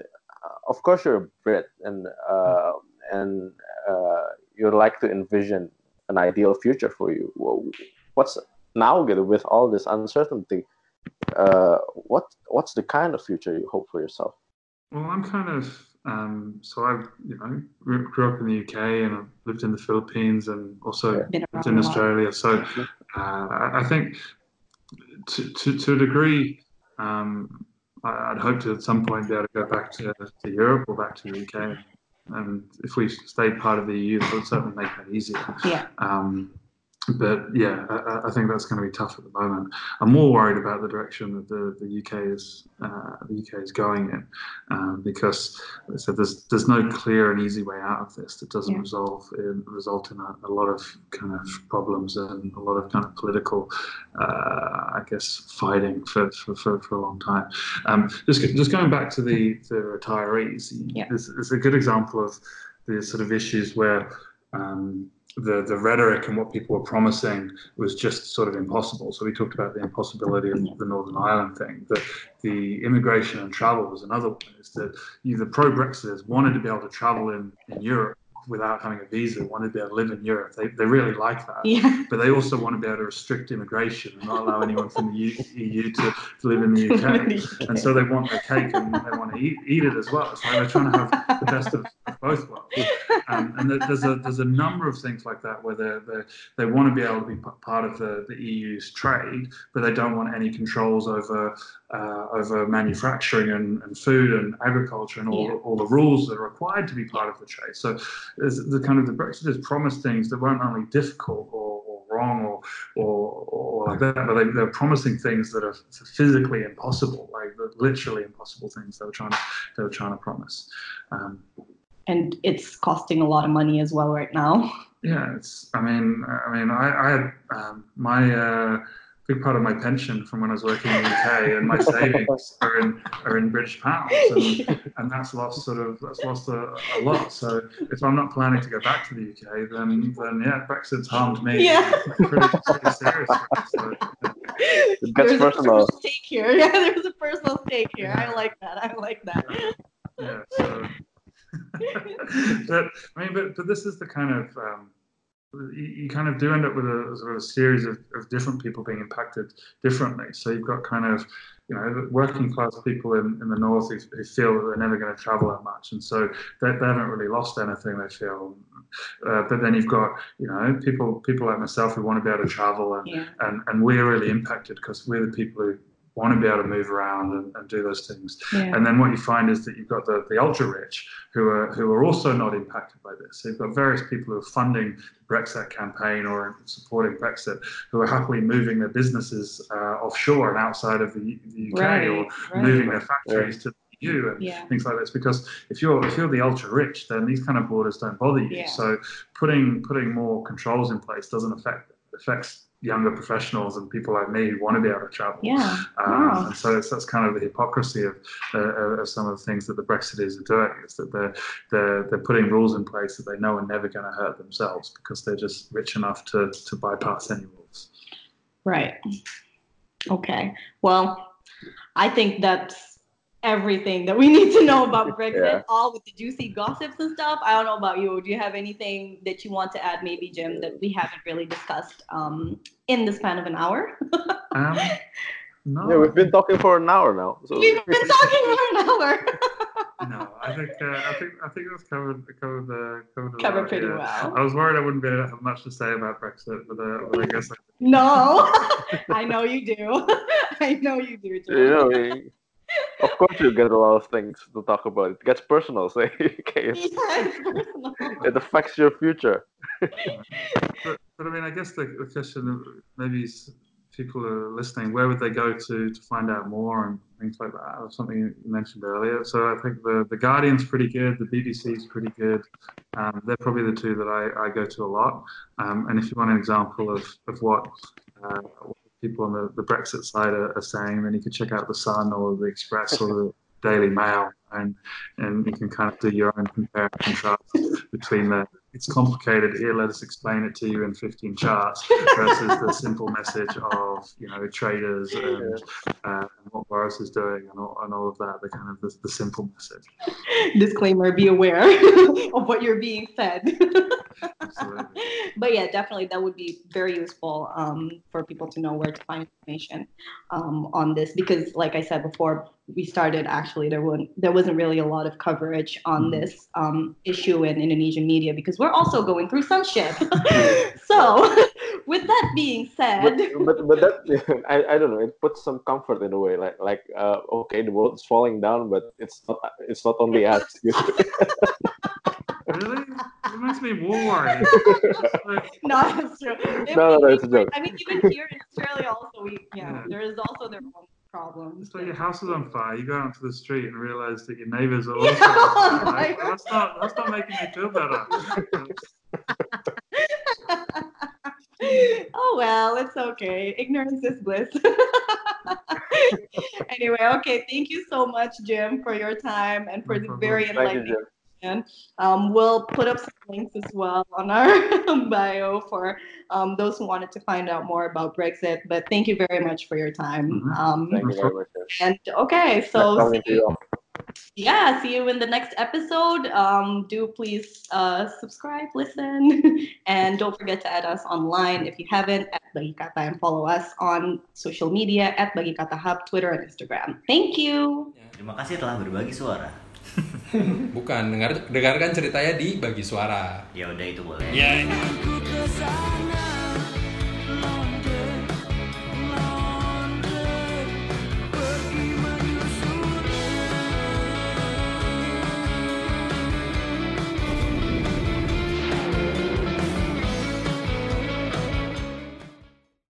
of course you're a Brit, and uh, and uh, you like to envision an ideal future for you. What's now gitu, with all this uncertainty? Uh, what what's the kind of future you hope for yourself?
Well, I'm kind of um, so I, you know, grew grew up in the UK and I've lived in the Philippines and also
Yeah.
Lived in. Australia. So uh, I I think to, to, to a degree, um, I- I'd hope to at some point be able to go back to, to Europe or back to the UK. And if we stay part of the EU, that would certainly make that easier.
Yeah.
Um, but yeah, I, I- think that's going to be tough at the moment. I'm more worried about the direction that the, the UK is uh, the UK is going in, um, because as I said there's there's no clear and easy way out of this that doesn't
Yeah.
resolve in, result in a, a lot of kind of problems and a lot of kind of political, uh, I guess, fighting for, for, for, for a long time. Um, just just going back to the the retirees,
Yeah.
this is a good example of the sort of issues where um, the the rhetoric and what people were promising was just sort of impossible. So we talked about the impossibility of the Northern Ireland thing. The the immigration and travel was another one. Is that you, the pro Brexiters wanted to be able to travel in, in Europe without having a visa, want to be able to live in Europe. They, they really like that.
Yeah.
But they also want to be able to restrict immigration and not allow anyone from the EU, EU to, to live in the UK. And so they want their cake and they want to eat, eat it as well. Like they're trying to have the best of, of both worlds. Um, and there's a there's a number of things like that where they they they want to be able to be part of the, the EU's trade, but they don't want any controls over uh, over manufacturing and, and food and agriculture and all,
Yeah.
all the rules that are required to be part of the trade. So there's the kind of the Brexiters promised things that weren't only difficult or, or wrong or, or or like that, but they, they're promising things that are physically impossible, like the literally impossible things they were trying to they were trying to promise. Um,
And it's costing a lot of money as well right now.
yeah, it's. I mean, I mean, I, I had um, my uh, big part of my pension from when I was working in the UK and my savings are in are in British pounds, and, and that's lost sort of that's lost a, a lot. So if I'm not planning to go back to the UK, then then yeah, Brexit's harmed me
Yeah.
pretty, pretty seriously. So,
It gets
There's a
personal.
personal stake here. Yeah, there's a personal stake here. I like that. I like that.
yeah, so. but I mean, but but this is the kind of um, you, you kind of do end up with a sort of a series of, of different people being impacted differently. So you've got kind of you know working class people in, in the north who, who feel that they're never going to travel that much, and so they, they haven't really lost anything. They feel, uh, but then you've got you know people people like myself who want to be able to travel and
Yeah.
and, and we're really impacted because we're the people who want to be able to move around and, and do those things.
Yeah.
And then what you find is that you've got the, the ultra rich who are who are also not impacted by this. So you've got various people who are funding the Brexit campaign or supporting Brexit who are happily moving their businesses uh, offshore and outside of the, the UK
Right,
or
right.
moving their factories to the EU and
Yeah.
things like this. Because if you're if you're the ultra rich, then these kind of borders don't bother you.
Yeah.
So putting putting more controls in place doesn't affect affects younger professionals and people like me who want to be able to travel.
Yeah.
Um,
Wow.
and so that's kind of the hypocrisy of, uh, of some of the things that the Brexiteers are doing is that they're, they're, they're putting rules in place that they know are never going to hurt themselves because they're just rich enough to, to bypass any rules.
Right. Okay. Well, I think that's everything that we need to know about Brexit,
Yeah.
all with the juicy gossips and stuff. I don't know about you. Do you have anything that you want to add, maybe, Jim, that we haven't really discussed um, in the span of an hour?
Um, no,
Yeah, we've been talking for an hour now. So
We've been talking for an hour.
no, I think uh, I think I think it's covered covered uh, covered,
Covered
lot,
pretty
yeah.
well.
I was worried I wouldn't be able to have much to say about Brexit, but, uh, but I guess I,
No, I know you do. I know you do, Jim.
you know, we- of course you get a lot of things to talk about. It gets personal, so okay,
Yeah, personal.
it affects your future.
but, but I mean, I guess the, the question maybe s- people are listening, where would they go to to find out more and things like that? Or something you mentioned earlier. So I think the the Guardian's pretty good, the BBC's pretty good. Um, they're probably the two that I, I go to a lot. Um, and if you want an example of of what uh, what people on the, the Brexit side are, are saying, then you can check out the Sun or the Express or the Daily Mail, and and you can kind of do your own compare and contrast between the it's complicated here. Let us explain it to you in 15 charts versus the simple message of you know traders and, uh, and what Boris is doing and all, and all of that. The kind of the, the simple message.
Disclaimer: Be aware of what you're being fed.
Absolutely.
but yeah, definitely that would be very useful um, for people to know where to find information um, on this because, like I said before, we started actually there wasn't there wasn't really a lot of coverage on this um, issue in Indonesian media because we're also going through some shit. so, with that being
But,
said,
but but that I, I don't know. It puts some comfort in a way. Like like uh, okay, the world is falling down, but it's not it's not only us.
Really? It makes me worried.
no, that's true. If
No, no, no, it's a joke.
I mean, even here in Australia, also we yeah,
Yeah.
there is also their own problems.
It's like your house is on fire. You go out to the street and realize that your neighbors are also.
Yeah,
on fire.
like-
Like, that's not that's not making me feel better.
oh well, it's okay. Ignorance is bliss. anyway, okay. Thank you so much, Jim, for your time and for
No
the
problem.
very
Thank you,
enlightening
Jim.
Um, we'll put up some links as well on our bio for um, those who wanted to find out more about Brexit. But thank you very much for your time.
Mhm.
Um,
Thank you very much.
and okay, so see
you.
yeah, see you in the next episode. Um, do please uh, subscribe, listen, and don't forget to add us online if you haven't at Bagikata and follow us on social media at Bagi Kata Hub, Twitter, and Instagram. Thank you.
Terima kasih telah berbagi suara.
Bukan, dengar, dengarkan ceritanya di Bagi Suara.
Ya udah itu boleh.
Ya.
Ku ke sana